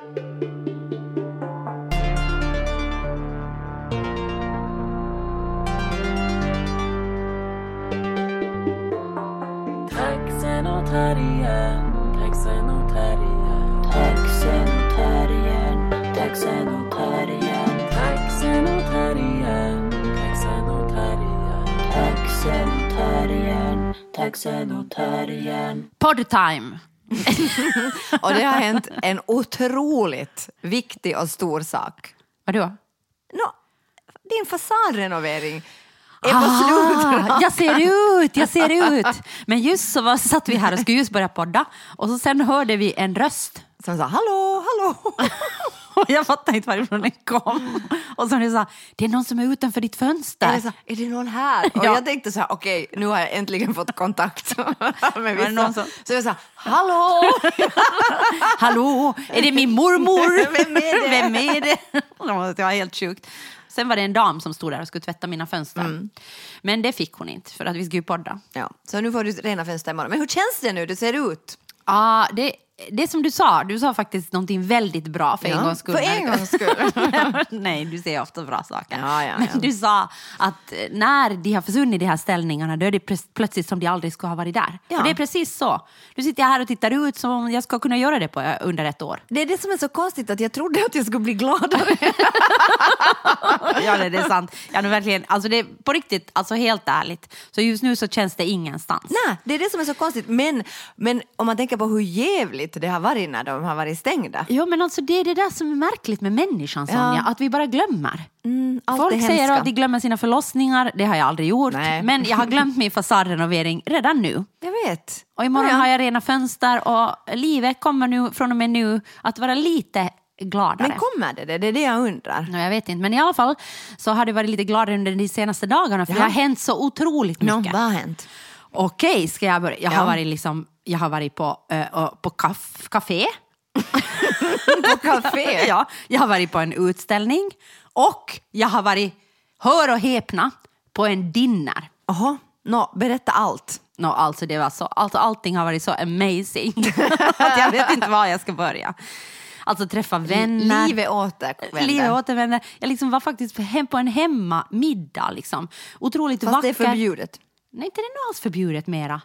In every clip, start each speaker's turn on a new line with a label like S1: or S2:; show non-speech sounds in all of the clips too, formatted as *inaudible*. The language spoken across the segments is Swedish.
S1: Taxen och terriern, taxen och terriern.
S2: Taxen och terriern, taxen *laughs* och
S3: det har hänt en otroligt viktig och stor sak.
S4: Vadå?
S3: Nå, din fasadrenovering är på slut.
S4: Jag ser ut, jag ser *laughs* ut. Men just så var, satt vi här och skulle just börja podda och så sen hörde vi en röst.
S3: Som sa hallå, hallå. *laughs* *laughs*
S4: Jag fattade inte varifrån den kom. Och så det sa, det är någon som är utanför ditt
S3: Är
S4: fönster.
S3: det, så, är det någon här? Och *laughs*
S4: Ja.
S3: jag tänkte så här, okej, nu har jag äntligen fått kontakt *laughs* med
S4: det någon
S3: vissa.
S4: som-
S3: Så jag sa, hallå!
S4: Hallå, är det min mormor?
S3: Vem är det?
S4: Vem är det? Det var helt sjukt. Sen var det en dam som stod där och skulle tvätta mina fönster.
S3: Mm.
S4: Men det fick hon inte för att vi skulle ju podda.
S3: Ja, så nu får du rena fönster imorgon. Men hur känns det nu? Det ser ut.
S4: Ja, det, det som du sa, du sa faktiskt någonting väldigt bra för en
S3: Ja,
S4: gångs skull.
S3: för en gångs skull. *laughs*
S4: Nej, du säger ofta bra saker.
S3: Ja, ja,
S4: Men du sa att när de har försvunnit de här ställningarna, då är det plöts- plötsligt som de aldrig skulle ha varit där. Och det är precis så. Nu sitter jag här och tittar ut som om jag ska kunna göra det på eh, under ett år.
S3: Det är det som är så konstigt, att jag trodde att jag skulle bli gladare. *laughs*
S4: ja, det är sant. Ja, nu verkligen, alltså det är på riktigt, alltså helt ärligt. Så just nu så känns det ingenstans.
S3: Nej, det är det som är så konstigt. Men, men om man tänker på hur jävligt det har varit när de har varit stängda.
S4: Jo, men alltså det är det där som är märkligt med människan, Sonja, att vi bara glömmer.
S3: Mm,
S4: Folk
S3: det
S4: säger att de glömmer sina förlossningar, det har jag aldrig gjort.
S3: Nej.
S4: Men jag har glömt min *laughs* fasadrenovering redan nu.
S3: Jag vet.
S4: Och imorgon
S3: Ja, ja.
S4: har jag rena fönster och livet kommer nu från och med nu att vara lite gladare.
S3: Men kommer det? Det är det jag undrar.
S4: Nå, jag vet inte, men i alla fall så har det varit lite gladare under de senaste dagarna för det
S3: Ja.
S4: har hänt så otroligt mycket.
S3: vad har hänt?
S4: Okej, ska jag börja? Jag har
S3: Ja.
S4: varit, liksom, jag har varit på, uh, på kaff, café. *laughs*
S3: På café?
S4: ja, jag har varit på en utställning och jag har varit, hör och häpna, på en dinner.
S3: Jaha, Nå, berätta allt.
S4: No, alltså det var så, alltså allting har varit så amazing *laughs* att jag vet inte var jag ska börja. Alltså träffa vänner.
S3: Livet återvänder.
S4: Livet återvänder. Jag liksom var faktiskt hem på en hemmamiddag. Liksom. Otroligt
S3: Fast
S4: vacker.
S3: det är förbjudet.
S4: Nej, inte det är nog alls förbjudet mera.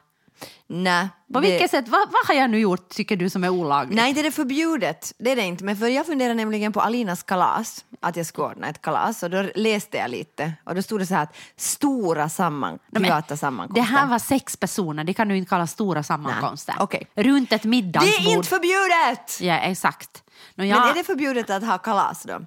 S3: Nej.
S4: På
S3: det...
S4: vilket sätt? Vad, vad har jag nu gjort tycker du som är olagligt?
S3: Nej, det är förbjudet. Det är det inte. Men för jag funderar nämligen på Alinas kalas, att jag skulle ordna ett kalas. Och då läste jag lite och då stod det så här att stora samman,
S4: men
S3: privata
S4: Det
S3: sammankomster.
S4: här var sex personer, det kan du inte kalla stora sammankomster.
S3: Nej, okej.
S4: Runt ett
S3: Det
S4: middagsbord.
S3: är inte förbjudet!
S4: Ja, exakt. Jag,
S3: Men är det förbjudet att ha kalas då?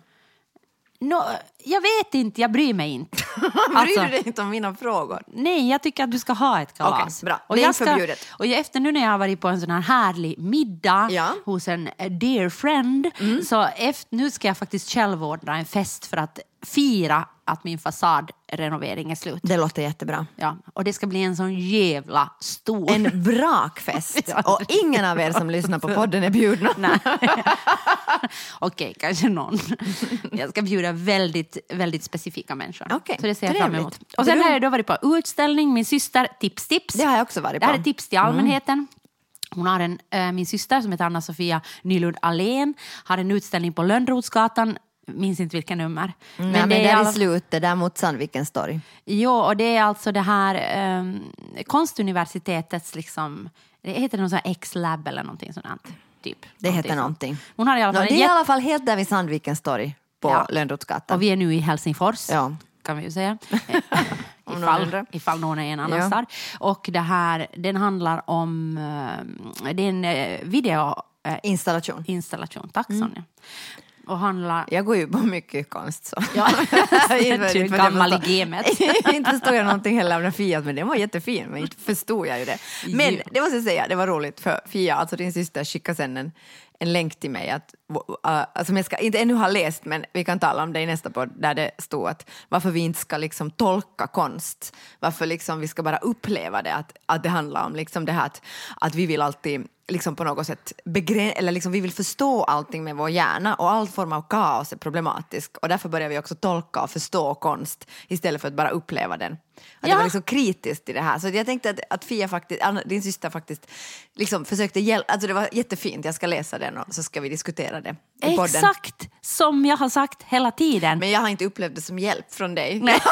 S4: Nå, jag vet inte, jag bryr mig inte. *laughs*
S3: Bryr
S4: Alltså-
S3: du dig inte om mina frågor?
S4: Nej, jag tycker att du ska ha ett kalas.
S3: Okej, bra.
S4: Och
S3: Det är
S4: jag
S3: förbjudet.
S4: Och efter nu när jag har varit på en sån här härlig middag
S3: Ja. Mm.
S4: hos en eh, dear friend, så efter, nu ska jag faktiskt själv ordna en fest för att fira att min fasadrenovering är slut.
S3: Det låter jättebra.
S4: Ja, och det ska bli en sån jävla stor...
S3: En brakfest. *laughs* Och ingen av er som lyssnar på podden är bjudna. *laughs*
S4: Nej. *laughs* Okej, kanske någon. Jag ska bjuda väldigt, väldigt specifika människor.
S3: Okej,
S4: Så det ser jag fram
S3: trevligt.
S4: emot. Och sen har jag då varit på utställning, min syster Tips Tips.
S3: Det har jag också varit
S4: Det här
S3: på.
S4: är tips till allmänheten. Hon har en, äh, min syster som heter Anna-Sofia Nylund Alén har en utställning på Lönnrotsgatan, minns inte vilka nummer.
S3: Men, men
S4: det är
S3: i
S4: alla-
S3: slutet, där mot Sandvikens torg.
S4: Jo, och det är alltså det här um, konstuniversitetets, liksom, det heter någon sån här X-lab eller någonting sånt. Typ.
S3: Det heter
S4: sånt.
S3: någonting.
S4: Hon har i alla fall
S3: det
S4: en
S3: är i alla fall helt där vid Sandvikens torg på
S4: Ja.
S3: Lönnrotsgatan.
S4: Och vi är nu i Helsingfors,
S3: Ja.
S4: kan vi ju säga. *laughs*
S3: Om någon
S4: ifall,
S3: undrar.
S4: ifall någon är i en annan
S3: Ja.
S4: Och det här, den handlar om, eh, det är en eh, videoinstallation.
S3: Installation.
S4: Tack Sonja. Och handlar...
S3: Jag går ju på mycket konst så.
S4: Ja, *laughs* du är gammal i gamet.
S3: inte förstod jag någonting heller av den Fiat, men den var jättefin. Men inte förstod jag ju det. Men
S4: Ja.
S3: det måste jag säga, det var roligt för Fia, alltså din syster, skickade sen en, en länk till mig att, uh, som jag ska, inte ännu har läst, men vi kan tala om det i nästa podd, där det stod att varför vi inte ska liksom tolka konst, varför liksom vi ska bara uppleva det, att, att det handlar om liksom det här att, att vi vill alltid liksom på något sätt eller liksom vi vill förstå allting med vår hjärna och all form av kaos är problematisk och därför börjar vi också tolka och förstå konst istället för att bara uppleva den. Att
S4: Ja.
S3: det var liksom kritiskt till det här. Så jag tänkte att, att Fia faktiskt, din syster faktiskt liksom försökte hjälpa, alltså det var jättefint, jag ska läsa den och så ska vi diskutera det i podden.
S4: Exakt som jag har sagt hela tiden.
S3: Men jag har inte upplevt det som hjälp från dig.
S4: Nej. *laughs*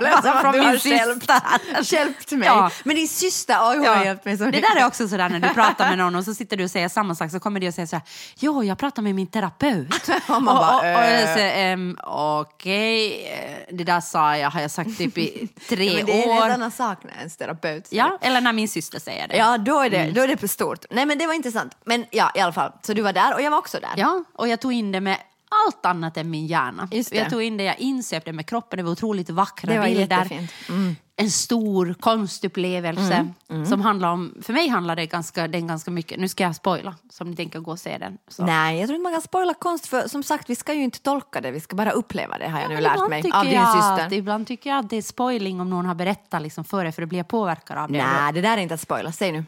S3: Alltså
S4: från
S3: du
S4: min
S3: har
S4: syster.
S3: hjälpt mig.
S4: Ja.
S3: Men din syster, oj hon har hjälpt mig så
S4: det där är också sådär när du pratar med någon och så sitter du och säger samma sak så kommer du och säger såhär, jo jag pratar med min terapeut. *laughs*
S3: Och man bara,
S4: och, och, och säger, ehm, okej, eh, det där sa jag, har jag sagt typ i tre
S3: Ja, men det är
S4: år.
S3: annan sak när ens terapeut
S4: Ja, eller när min syster säger det.
S3: Ja, då är, det,
S4: Mm.
S3: då är det för stort. Nej, men det var intressant. Men ja, i alla fall. Så du var där och jag var också där.
S4: Ja, och jag tog in det med allt annat än min hjärna. Jag tog in det, jag insöp det med kroppen, det var otroligt vackra
S3: Det var
S4: bilder.
S3: Mm.
S4: En stor konstupplevelse som handlar om, för mig handlar det ganska, den ganska mycket, nu ska jag spoila så om ni tänker gå och se den. Så.
S3: Nej, jag tror inte man kan spoila konst för som sagt, vi ska ju inte tolka det, vi ska bara uppleva det har jag nu
S4: Men
S3: lärt mig av din
S4: jag
S3: syster.
S4: Att, ibland tycker jag att det är spoiling om någon har berättat liksom före för att bli påverkad av det.
S3: Nej, det där är inte att spoila. Säg nu.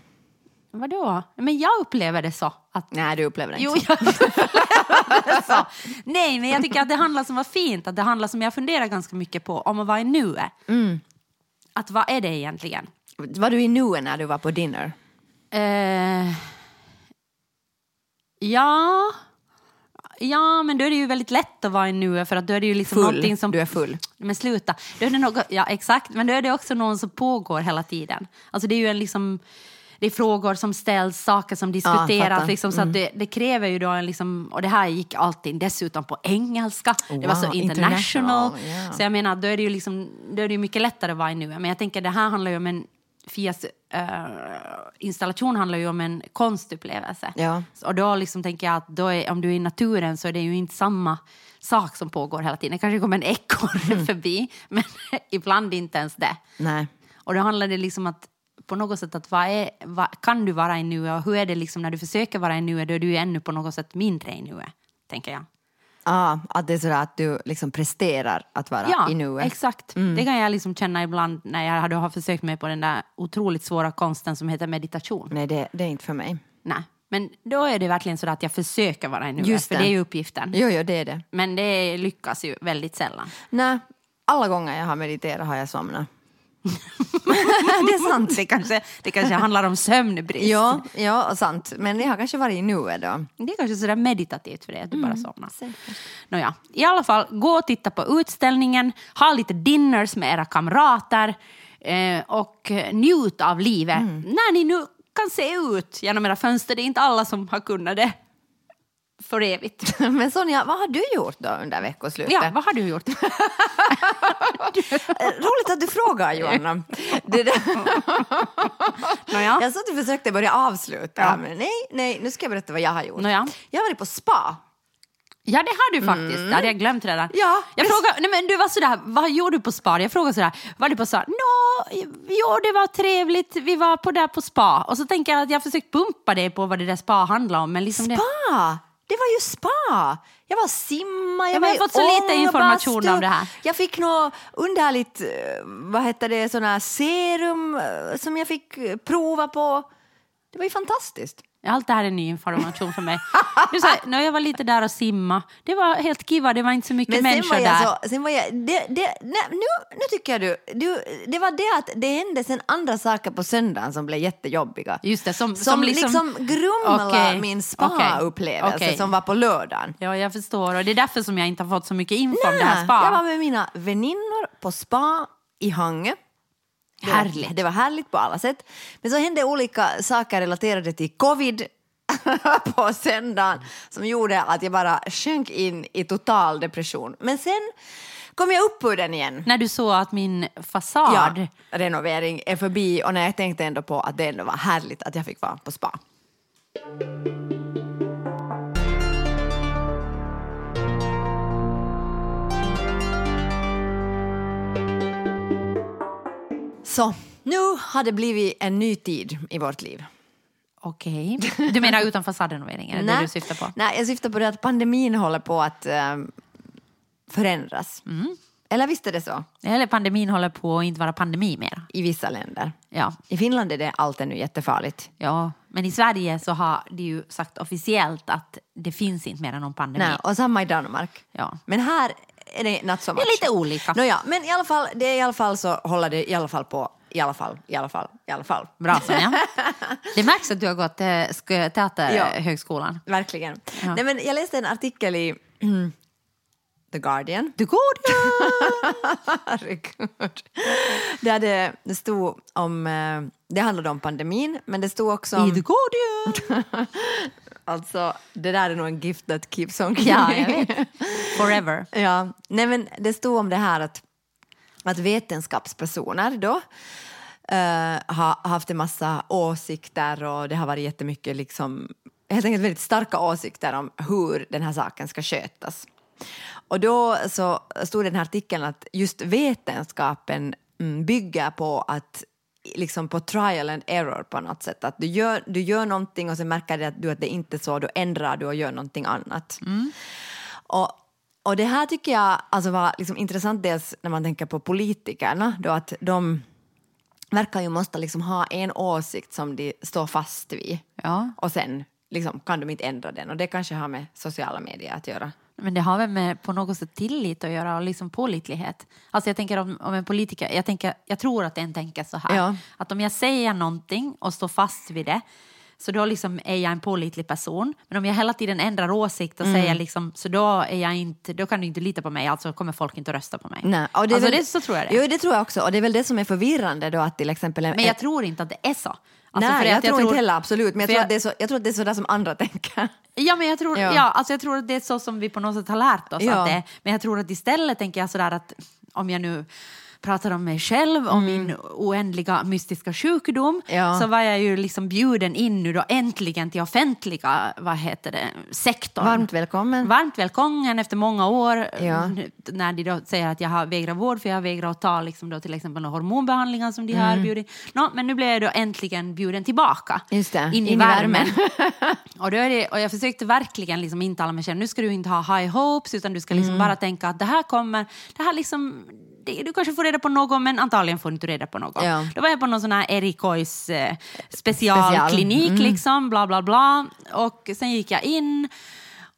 S4: Vadå? Men jag upplever det så. Att,
S3: Nej, du upplever det
S4: Jo,
S3: inte.
S4: jag *laughs* upplever det så. Nej, men jag tycker att det handlar som var fint, att det handlar som jag funderar ganska mycket på, om att vara i nuet.
S3: Mm.
S4: Att vad är det egentligen?
S3: Var du i nuet när du var på dinner?
S4: Eh, ja... Ja, men då är det ju väldigt lätt att vara i nuet för att då är det ju liksom
S3: Full.
S4: någonting som...
S3: Du är full.
S4: Men sluta. Då är det något, ja, exakt. Men då är det också någon som pågår hela tiden. Alltså det är ju en liksom... Det är frågor som ställs, saker som diskuteras.
S3: Mm.
S4: liksom, så att det, det kräver ju då en liksom... Och det här gick alltid dessutom på engelska. det var så
S3: Wow,
S4: international.
S3: international, ja.
S4: Så jag menar, då är det ju liksom, då är det mycket lättare att vara i nuet. Men jag tänker, det här handlar ju om en... Fias eh, installation handlar ju om en konstupplevelse.
S3: Ja.
S4: Och då liksom tänker jag att då är, om du är i naturen så är det ju inte samma sak som pågår hela tiden. Det kanske kommer en ekorre förbi, *laughs* men ibland inte ens det.
S3: Nej.
S4: Och då handlar det liksom att på något sätt att vad är, vad, kan du vara i nuet och hur är det liksom när du försöker vara i nuet då är du ju ännu på något sätt mindre i nuet, tänker jag.
S3: Ah, att det är sådär att du liksom presterar att vara
S4: Ja,
S3: i nuet.
S4: exakt. Det kan jag liksom känna ibland när jag hade- har försökt mig på den där otroligt svåra konsten som heter meditation.
S3: Nej, det, det är inte för mig.
S4: Nej, men då är det verkligen så att jag försöker vara i nuet,
S3: Just
S4: för
S3: det.
S4: det är ju uppgiften.
S3: Jo, jo, det är det.
S4: Men det lyckas ju väldigt sällan.
S3: Nej, alla gånger jag har mediterat har jag somnat. *laughs* det är sant.
S4: Det kanske, det kanske handlar om sömnbrist.
S3: Ja, ja, sant. Men jag har kanske varit i nuet då.
S4: Det är kanske sådär meditativt för dig att du bara somnar. Nåja, i alla fall, gå och titta på utställningen, ha lite dinners med era kamrater eh, och njut av livet. När ni nu kan se ut genom era fönster, det är inte alla som har kunnat det för evigt. *laughs*
S3: Men Sonja, vad har du gjort då under veckoslutet?
S4: Ja, vad har du gjort? *laughs*
S3: Eh, Roligt att du frågar. *laughs* Det där.
S4: Nåja.
S3: Jag satt och försökte börja avsluta,
S4: Ja.
S3: men nej, nej, nu ska jag berätta vad jag har gjort.
S4: Nåja.
S3: Jag har varit på spa.
S4: Ja, det har du faktiskt. Det hade jag glömt redan.
S3: Ja,
S4: jag frågade, nej men du var sådär, vad gjorde du på spa? Jag frågade sådär, var du på spa? Nå, jo det var trevligt, vi var på där på spa. Och så tänker jag att jag försökt pumpa det på vad det där spa handlar om. Men liksom
S3: Spa! Det var ju spa! Jag var simma, jag
S4: Ja,
S3: var
S4: jag
S3: i
S4: har fått så lite information
S3: ångbastu.
S4: om det här.
S3: Jag fick något underligt, eh, vad heter det, här serum eh, som jag fick eh, prova på. Det var ju fantastiskt.
S4: Allt det här är ny information för mig. *laughs* Sa, när jag var lite där och simma, det var helt kiva, det var inte så mycket
S3: Men
S4: människor
S3: jag
S4: där.
S3: så, sen var jag, det, det, nej, nu, nu tycker jag du, du, det var det att det hände sen andra saker på söndagen som blev jättejobbiga.
S4: Just det, som,
S3: Som, liksom, grumlade
S4: Okej,
S3: min spa-upplevelse
S4: okej.
S3: som var på lördagen.
S4: Ja, jag förstår. Och det är därför som jag inte har fått så mycket info om det
S3: Nej,
S4: här spa.
S3: Jag var med mina väninnor på spa i Hangö. Det var-
S4: Härligt.
S3: Det var härligt på alla sätt. Men så hände olika saker relaterade till covid *laughs* på söndagen som gjorde att jag bara sjönk in i total depression. Men sen kom jag upp ur den igen.
S4: När du såg att min fasad...
S3: Ja, renovering är förbi och när jag tänkte ändå på att det ändå var härligt att jag fick vara på spa. Så, nu har det blivit en ny tid i vårt liv.
S4: Okej. Du menar utan fasadrenovering? Är det det du syftar på?
S3: Nej, jag syftar på det att pandemin håller på att ehm, förändras.
S4: Mm.
S3: Eller visst är det så?
S4: Eller pandemin håller på att inte vara pandemi mer.
S3: I vissa länder.
S4: Ja.
S3: I Finland är det allt ännu jättefarligt.
S4: ja, men i Sverige så har de ju sagt officiellt att det finns inte mer än någon pandemi.
S3: Nej, och samma i Danmark.
S4: Ja.
S3: Men här nej, not so
S4: Det är
S3: much.
S4: lite olika.
S3: Nåja, men i alla fall, det är i alla fall så håller det i alla fall på, i alla fall, i alla fall, i alla fall.
S4: Bra Sonja. *laughs* Det märks att du har gått eh, sk-
S3: Ja.
S4: teaterhögskolan.
S3: Verkligen.
S4: Ja.
S3: Nej, men jag läste en artikel i The Guardian.
S4: Du går *laughs*
S3: Herregud. Det, det stod om, eh, det handlade om pandemin, men det stod också om...
S4: I the Guardian. *laughs*
S3: Alltså, det där är nog en gift that keeps on giving.
S4: Ja, jag vet. *laughs* Forever.
S3: Ja, nej men det stod om det här att, att vetenskapspersoner då eh, har haft en massa åsikter och det har varit jättemycket liksom, helt enkelt väldigt starka åsikter om hur den här saken ska skötas. Och då så stod i den här artikeln att just vetenskapen mm, bygger på att liksom på trial and error på något sätt. Att du gör, du gör någonting och sen märker du att, du att det inte är så, då ändrar du och gör någonting annat. Och, och det här tycker jag alltså var liksom intressant dels när man tänker på politikerna, då att de verkar ju måste liksom ha en åsikt som de står fast vid
S4: Ja.
S3: och sen liksom kan de inte ändra den och det kanske har med sociala medier att göra.
S4: Men det har väl med på något sätt tillit att göra och liksom pålitlighet. Alltså jag tänker om, om en politiker, jag, tänker, jag tror att en tänker så här.
S3: Ja.
S4: Att om jag säger någonting och står fast vid det så då liksom är jag en pålitlig person. Men om jag hela tiden ändrar åsikt och säger liksom, så då, är jag inte, då kan du inte lita på mig, alltså kommer folk inte att rösta på mig.
S3: Nej, och det
S4: alltså
S3: väl-
S4: det, så tror jag det.
S3: Jo, det tror jag också. Och det är väl det som är förvirrande då att till exempel... en-
S4: Men jag tror inte att det är så. Alltså
S3: Nej,
S4: för
S3: jag,
S4: att
S3: tror inte heller absolut, men jag tror,
S4: jag-
S3: att det är så, jag tror att det är så där som andra *laughs* tänker.
S4: Ja, men jag tror,
S3: Ja.
S4: ja. alltså jag tror att det är så som vi på något sätt har lärt oss.
S3: Ja.
S4: Att det, men jag tror att istället tänker jag sådär att om jag nu pratar om mig själv, om min oändliga mystiska sjukdom,
S3: Mm. Ja.
S4: så var jag ju liksom bjuden in nu då äntligen till offentliga, vad heter det, sektorn.
S3: Varmt välkommen.
S4: Varmt välkommen efter många år
S3: Ja.
S4: när de då säger att jag har vägrat vård för jag har vägrat att ta liksom då till exempel hormonbehandlingar som de
S3: Mm.
S4: har erbjudit. Nå, men nu blev jag då äntligen bjuden tillbaka in i
S3: in i
S4: värmen. *laughs* och, då är det, och jag försökte verkligen liksom intala mig själv, nu ska du inte ha high hopes utan du ska liksom bara tänka att det här kommer, det här liksom du kanske får reda på något men antagligen får du inte reda på något.
S3: Ja.
S4: Då var jag på någon sån här Erikois eh, specialklinik liksom, bla bla bla. Och sen gick jag in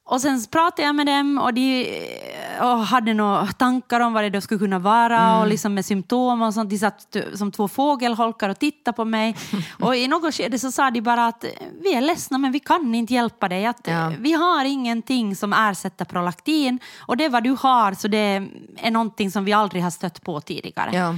S4: och sen pratade jag med dem och de och hade några tankar om vad det då skulle kunna vara och liksom med symptom och sånt. De satt som två fågelholkar och tittade på mig. *laughs* och i något skede så sa de bara att vi är ledsna men vi kan inte hjälpa dig. Att,
S3: Ja.
S4: Vi har ingenting som ersätter prolaktin och det vad du har så det är någonting som vi aldrig har stött på tidigare.
S3: Ja.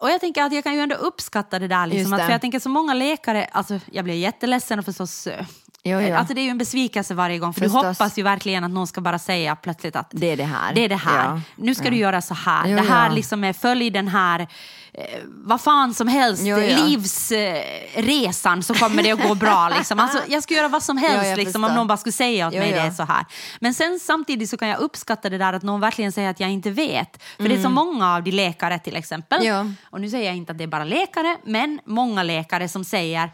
S4: Och jag tänker att jag kan ju ändå uppskatta det där. Liksom, att,
S3: det.
S4: för jag tänker så många läkare, alltså jag blir jätteledsen och förstås eh,
S3: Jo, jo.
S4: Alltså det är ju en besvikelse varje gång för
S3: Förstås.
S4: du hoppas ju verkligen att någon ska bara säga plötsligt att
S3: Det är det här.
S4: det är det här.
S3: Ja.
S4: Nu ska
S3: Ja.
S4: du göra så här.
S3: Jo,
S4: det här
S3: ja.
S4: liksom är följ den här eh, vad fan som helst, livsresan så kommer det att gå bra. Liksom. Alltså, jag skulle göra vad som *laughs* helst liksom, om någon bara skulle säga åt mig det är så här. Men sen samtidigt så kan jag uppskatta det där att någon verkligen säger att jag inte vet. För det är så många av de läkare till exempel.
S3: Mm.
S4: Och nu säger jag inte att det är bara läkare, men många läkare som säger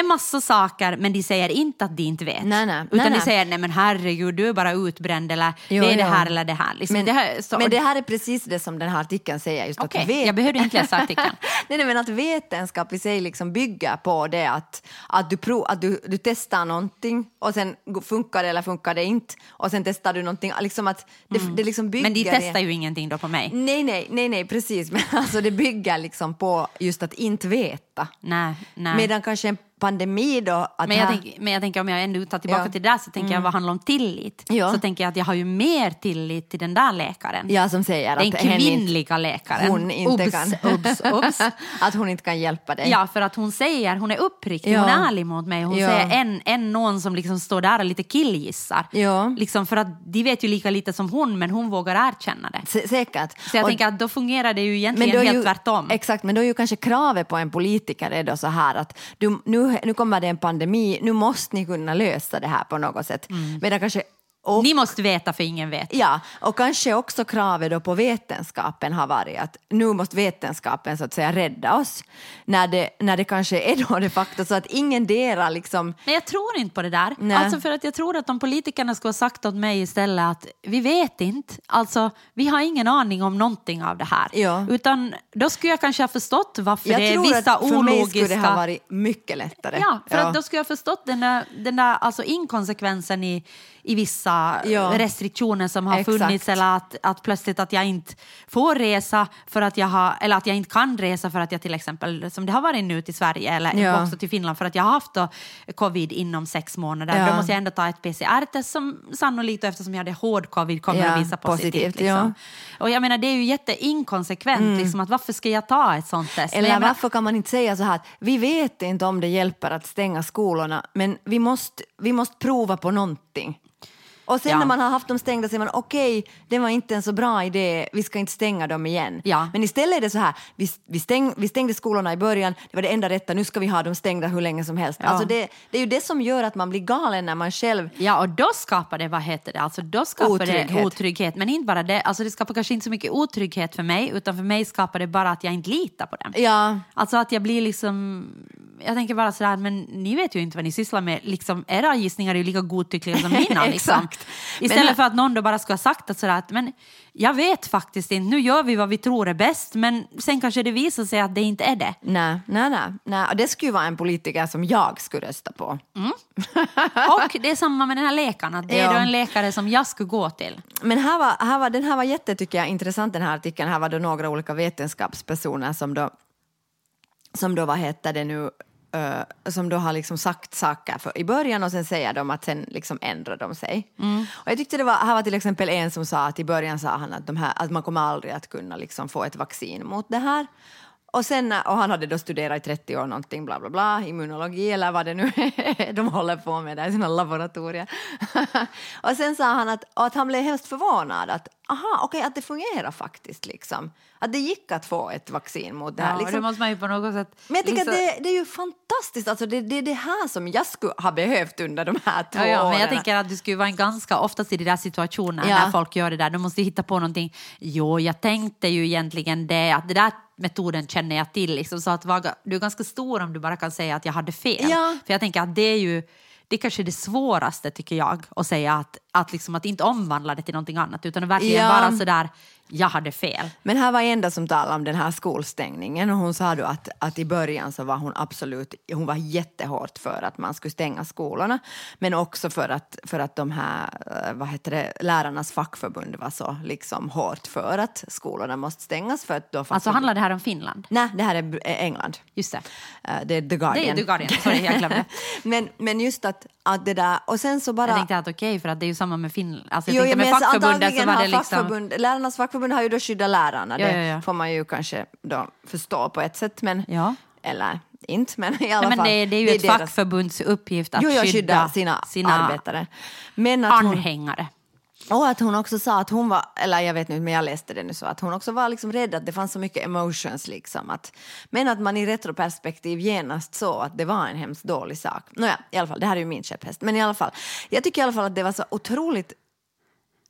S4: en massa saker men de säger inte att de inte vet.
S3: Nej, nej.
S4: Utan
S3: Nej,
S4: de säger nej men herregud du är bara utbränd eller
S3: Jo,
S4: det är det
S3: jo.
S4: här eller det här. Liksom,
S3: Men,
S4: det här
S3: men det här är precis det som den här artikeln säger. Just
S4: Okej,
S3: att vet...
S4: jag behövde inte läsa artikeln. *laughs*
S3: nej, nej, men att vetenskap i sig liksom bygger på det att, att, du, prov, att du, du testar någonting och sen funkar det eller funkar det inte och sen testar du någonting. Liksom att det, det liksom bygger
S4: Mm. Men de testar ju ingenting då på mig.
S3: Nej, nej, nej, nej, precis. *laughs* Men alltså det bygger liksom på just att inte veta.
S4: Nej, nej.
S3: Medan kanske en pandemi då... Att
S4: men, jag
S3: här-
S4: tänk, men jag tänker om jag ändå tar tillbaka
S3: Ja.
S4: till det där så tänker jag vad handlar om tillit.
S3: Ja.
S4: Så tänker jag att jag har ju mer tillit till den där läkaren.
S3: Ja, som säger
S4: Den
S3: att hen inte-
S4: kvinnliga läkaren.
S3: hon inte
S4: Obs,
S3: kan...
S4: obs, obs. *laughs*
S3: att hon inte kan hjälpa dig.
S4: Ja, för att hon säger, hon är uppriktig,
S3: Ja.
S4: hon är ärlig mot mig. Hon säger en, en någon som liksom står där och lite killgissar.
S3: Ja.
S4: Liksom för att de vet ju lika lite som hon, men hon vågar erkänna det.
S3: S- Säkert.
S4: Så jag
S3: Och-
S4: tänker att då fungerar det ju egentligen helt
S3: ju,
S4: tvärtom.
S3: Exakt, men då är ju kanske kravet på en politiker är då så här att du, nu, nu kommer det en pandemi, nu måste ni kunna lösa det här på något sätt. Medan kanske, och.
S4: Ni måste veta för ingen vet.
S3: ja, och kanske också kravet på vetenskapen har varit att nu måste vetenskapen så att säga rädda oss. När det, när det kanske är då de facto så att ingen delar liksom
S4: Men jag tror inte på det där.
S3: Nej.
S4: Alltså för att jag tror att om politikerna skulle ha sagt åt mig istället att vi vet inte, alltså vi har ingen aning om någonting av det här.
S3: Ja.
S4: Utan då skulle jag kanske ha förstått varför
S3: jag
S4: det är vissa
S3: att för mig skulle det
S4: ologiska...
S3: ha varit mycket lättare.
S4: Ja, för att då skulle jag ha förstått den där, den där alltså inkonsekvensen i, i vissa alla
S3: Ja.
S4: restriktioner som har
S3: Exakt.
S4: funnits eller att, att plötsligt att jag inte får resa för att jag har, eller att jag inte kan resa för att jag till exempel, som det har varit nu till Sverige eller
S3: Ja.
S4: också till Finland för att jag har haft då covid inom sex månader.
S3: Ja.
S4: Då måste jag ändå ta ett PCR-test som sannolikt eftersom jag hade hård covid kommer
S3: Ja,
S4: att visa positivt.
S3: positivt,
S4: liksom. Och jag menar det är ju jätteinkonsekvent liksom, att varför ska jag ta ett sånt test?
S3: Eller
S4: menar-
S3: varför kan man inte säga så här att vi vet inte om det hjälper att stänga skolorna men vi måste, vi måste prova på någonting. Och sen
S4: Ja.
S3: när man har haft dem stängda säger man okej, det var inte en så bra idé, vi ska inte stänga dem igen.
S4: Ja.
S3: Men istället är det så här, vi, vi, stäng, vi stängde skolorna i början, det var det enda rätta, nu ska vi ha dem stängda hur länge som helst.
S4: Ja.
S3: Alltså det, det är ju det som gör att man blir galen när man själv
S4: Ja, och då skapar det, vad heter det, alltså då skapar det
S3: Otrygghet.
S4: otrygghet. Men inte bara det, alltså det skapar kanske inte så mycket otrygghet för mig, utan för mig skapar det bara att jag inte litar på dem.
S3: Ja,
S4: Alltså att jag blir liksom, jag tänker bara sådär, men ni vet ju inte vad ni sysslar med, liksom, era gissningar är ju lika godtyckliga som *laughs* mina. liksom.
S3: Exakt.
S4: Istället
S3: Men-
S4: för att någon då bara skulle ha sagt att, sådär, att men jag vet faktiskt inte, nu gör vi vad vi tror är bäst, men sen kanske det visar sig att det inte är det.
S3: nej, nej, nej, nej. Och det skulle vara en politiker som jag skulle rösta på. *laughs*
S4: Och det är samma med den här läkaren, att det är
S3: Ja.
S4: då en läkare som jag skulle gå till.
S3: Men här var, här var, den här var jätte, tycker jag, intressant den här artikeln. Här var då några olika vetenskapspersoner som då, som då vad heter det nu, eh, som då har liksom sagt saker för, i början och sen säger de att sen liksom ändrar de sig. Och jag tyckte det var, här var till exempel en som sa att i början sa han att, här, att man kommer aldrig att kunna liksom få ett vaccin mot det här. Och, sen, och han hade då studerat i 30 år någonting, bla bla bla, immunologi eller vad det nu är *laughs* de håller på med där i sina laboratorier. *laughs* och sen sa han att, att han blev hemskt förvånad att aha, okej, att det fungerar faktiskt liksom. Att det gick att få ett vaccin mot det här.
S4: Ja,
S3: liksom.
S4: det måste man ju på något sätt...
S3: Men jag tycker
S4: liksom-
S3: att det, det är ju fantastiskt, alltså det, det är det här som jag skulle ha behövt under de här två
S4: Ja, ja, men
S3: åren.
S4: jag tänker att det skulle vara en ganska, oftast i de där situationerna
S3: Ja.
S4: när folk gör det där, de måste hitta på någonting. Jo, jag tänkte ju egentligen det, att det där metoden känner jag till. Liksom, så att vara, du är ganska stor om du bara kan säga att jag hade fel.
S3: Ja.
S4: För jag tänker att det är ju det är kanske det svåraste tycker jag, att säga att, att, liksom, att inte omvandla det till någonting annat utan att verkligen
S3: Ja.
S4: vara sådär, jag hade fel.
S3: Men här var en som talade om den här skolstängningen och hon sa då att, att i början så var hon absolut, hon var jättehårt för att man skulle stänga skolorna men också för att, för att de här, eh, vad heter det, lärarnas fackförbund var så liksom hårt för att skolorna måste stängas för att då
S4: Alltså
S3: fackförbund-
S4: handlar det här om Finland?
S3: Nej, det här är eh, England.
S4: Just det.
S3: Eh, Det är The Guardian.
S4: Det är The Guardian, sorry jag glömde. *laughs*
S3: men, men just att, att det där, och sen så bara...
S4: Jag tänkte att okej, för att det är ju samma med Finland. Alltså, jag
S3: Jo,
S4: tänkte
S3: men
S4: med
S3: så
S4: fackförbundet så var det liksom...
S3: Lärarnas fackförbund har ju då skyddat lärarna,
S4: Ja,
S3: det
S4: ja,
S3: får man ju kanske då förstå på ett sätt, men, eller inte, men i alla
S4: Nej, men
S3: fall.
S4: det, det är ju ett
S3: deras-
S4: fackförbunds uppgift att
S3: jo,
S4: skydda,
S3: skydda sina, arbetare. Men att hon,
S4: anhängare
S3: och att hon också sa att hon var, eller jag vet inte, men jag läste det nu så, att hon också var liksom rädd att det fanns så mycket emotions liksom. Att, men att man i retroperspektiv genast såg att det var en hemskt dålig sak. Nåja, i alla fall, det här är ju min käpphäst. Men i alla fall, jag tycker i alla fall att det var så otroligt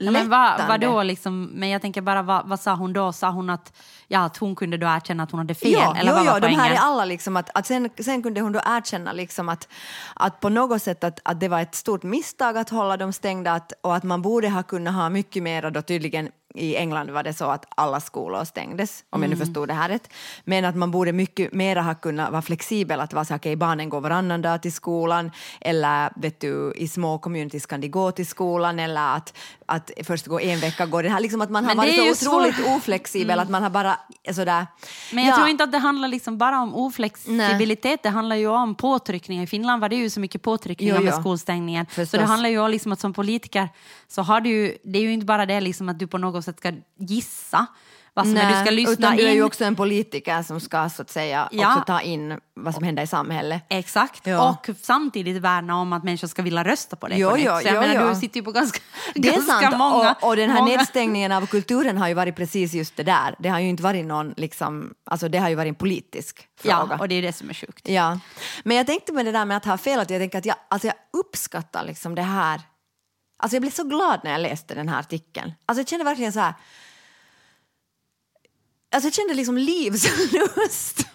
S4: Ja, men vad,
S3: lättande.
S4: vad då liksom, men jag tänker bara, vad, vad sa hon då? Sa hon att, ja, att hon kunde då erkänna att hon hade fel?
S3: Ja,
S4: eller
S3: jo,
S4: vad var
S3: jo, de här är alla liksom att, att sen, sen kunde hon då erkänna liksom att, att på något sätt att, att det var ett stort misstag att hålla dem stängda att, och att man borde ha kunnat ha mycket mer då tydligen i England var det så att alla skolor stängdes, om
S4: Mm.
S3: jag nu förstod det här rätt. Men att man borde mycket mer ha kunnat vara flexibel, att vara så okej, barnen går varannan dag till skolan, eller vet du, i små communities kan de gå till skolan, eller att, att först gå en vecka går det här, liksom att man har varit så otroligt
S4: svårt. Mm.
S3: oflexibel, att man har bara sådär...
S4: Men jag
S3: Ja.
S4: tror inte att det handlar liksom bara om oflexibilitet, det handlar ju om påtryckningar. I Finland var det ju så mycket påtryckningar
S3: Jo,
S4: med
S3: jo.
S4: skolstängningen. Så
S3: Förstås.
S4: det handlar ju om liksom att som politiker så har du ju, det är ju inte bara det liksom att du på något sätt ska gissa vad som är, du ska lyssna
S3: utan du är ju också en politiker som ska så att säga
S4: Ja.
S3: också ta in vad som händer i samhället.
S4: Exakt,
S3: Ja.
S4: och samtidigt värna om att människor ska vilja rösta på dig
S3: Jo, jo,
S4: Så jag
S3: jo,
S4: menar,
S3: jo.
S4: du sitter ju på ganska, *laughs*
S3: Det är
S4: ganska
S3: sant,
S4: många...
S3: och, och den här
S4: många...
S3: nedstängningen av kulturen har ju varit precis just det där. Det har ju inte varit någon, liksom, alltså det har ju varit en politisk fråga.
S4: Ja, och det är det som är sjukt.
S3: Ja, men jag tänkte med det där med att ha fel, att jag tänker att jag, alltså jag uppskattar liksom det här. Alltså jag blev så glad när jag läste den här artikeln. Alltså jag kände verkligen så här. Alltså jag kände liksom livslust. *laughs*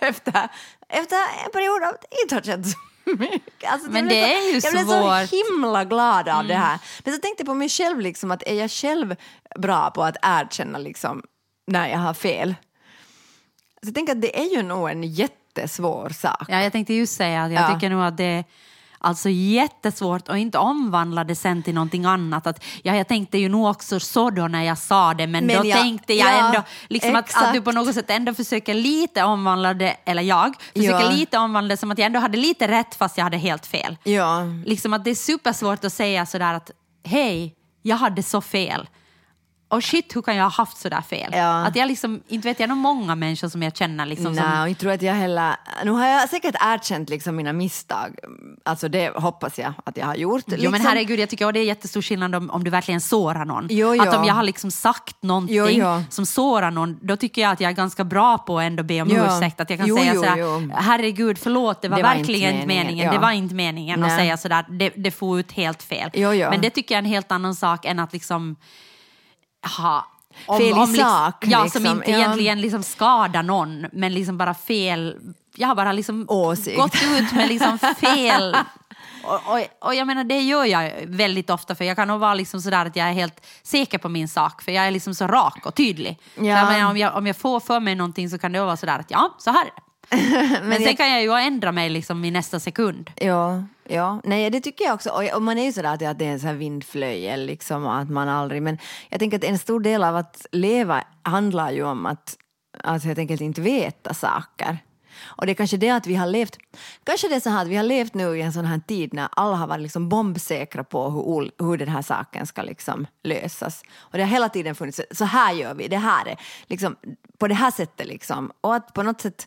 S3: efter, efter en period av inte har känt så mycket. Alltså
S4: Men det
S3: så,
S4: är ju
S3: Jag blev
S4: svårt. Mm.
S3: så himla glad av det här. Men så tänkte jag på mig själv, liksom, att är jag själv bra på att erkänna liksom, när jag har fel? Så jag tänker att det är ju nog en jättesvår sak.
S4: Ja, jag tänkte just säga att jag
S3: Ja.
S4: tycker nog att det, Alltså jättesvårt att inte omvandla det sen till någonting annat. Att, ja, jag tänkte ju nog också så då när jag sa det, men,
S3: Men
S4: då
S3: jag-
S4: tänkte jag
S3: ja,
S4: ändå liksom att, att du på något sätt ändå försöker lite omvandla det, eller jag, försöker
S3: Ja.
S4: lite omvandla det som att jag ändå hade lite rätt fast jag hade helt fel.
S3: Ja,
S4: Liksom att det är supersvårt att säga sådär att hej, jag hade så fel. Och shit, hur kan jag ha haft sådär fel?
S3: Ja.
S4: Att jag liksom, inte vet jag, nog många människor som jag känner liksom
S3: Nej,
S4: som...
S3: jag tror att jag heller... Nu har jag säkert erkänt liksom mina misstag. Alltså det hoppas jag att jag har gjort.
S4: Jo
S3: liksom.
S4: men herregud, jag tycker att det är jättestor skillnad om, om du verkligen sårar någon.
S3: Jo, jo.
S4: Att om jag har liksom sagt någonting
S3: Jo, jo.
S4: som sårar någon, då tycker jag att jag är ganska bra på att ändå be om
S3: Ja.
S4: ursäkt. Att jag kan
S3: Jo,
S4: säga
S3: jo,
S4: sådär,
S3: jo.
S4: herregud förlåt, det var,
S3: Det var
S4: verkligen inte
S3: meningen,
S4: meningen.
S3: ja.
S4: Det var inte meningen att
S3: Nej.
S4: säga sådär, det, det får ut helt fel.
S3: Jo, jo.
S4: Men det tycker jag är en helt annan sak än att liksom ha om,
S3: Fel i
S4: om liksom,
S3: sak,
S4: Ja,
S3: liksom,
S4: som inte
S3: ja.
S4: egentligen liksom skadar någon, men liksom bara fel. Jag har bara liksom
S3: Åsikt.
S4: gått ut med liksom fel *laughs* och, och, och jag menar det gör jag väldigt ofta för jag kan nog vara liksom sådär att jag är helt säker på min sak för jag är liksom så rak och tydlig. Så
S3: Ja.
S4: jag menar, om, jag, om jag får för mig någonting så kan det vara sådär att ja, så här är det. *laughs* Men, sen
S3: jag-
S4: kan jag ju ändra mig liksom i nästa sekund.
S3: Ja, ja. Nej, det tycker jag också. Och, man är ju sådär att, det är en sån här vindflöjel, liksom, att man aldrig... Men jag tänker att en stor del av att leva handlar ju om att, alltså, att helt enkelt inte veta saker. Och det är kanske det att vi har levt... Kanske det är så här att vi har levt nu i en sån här tid när alla har varit liksom bombsäkra på hur, hur den här saken ska liksom lösas. Och det har hela tiden funnits, så här gör vi, det här är liksom, på det här sättet liksom. Och att på något sätt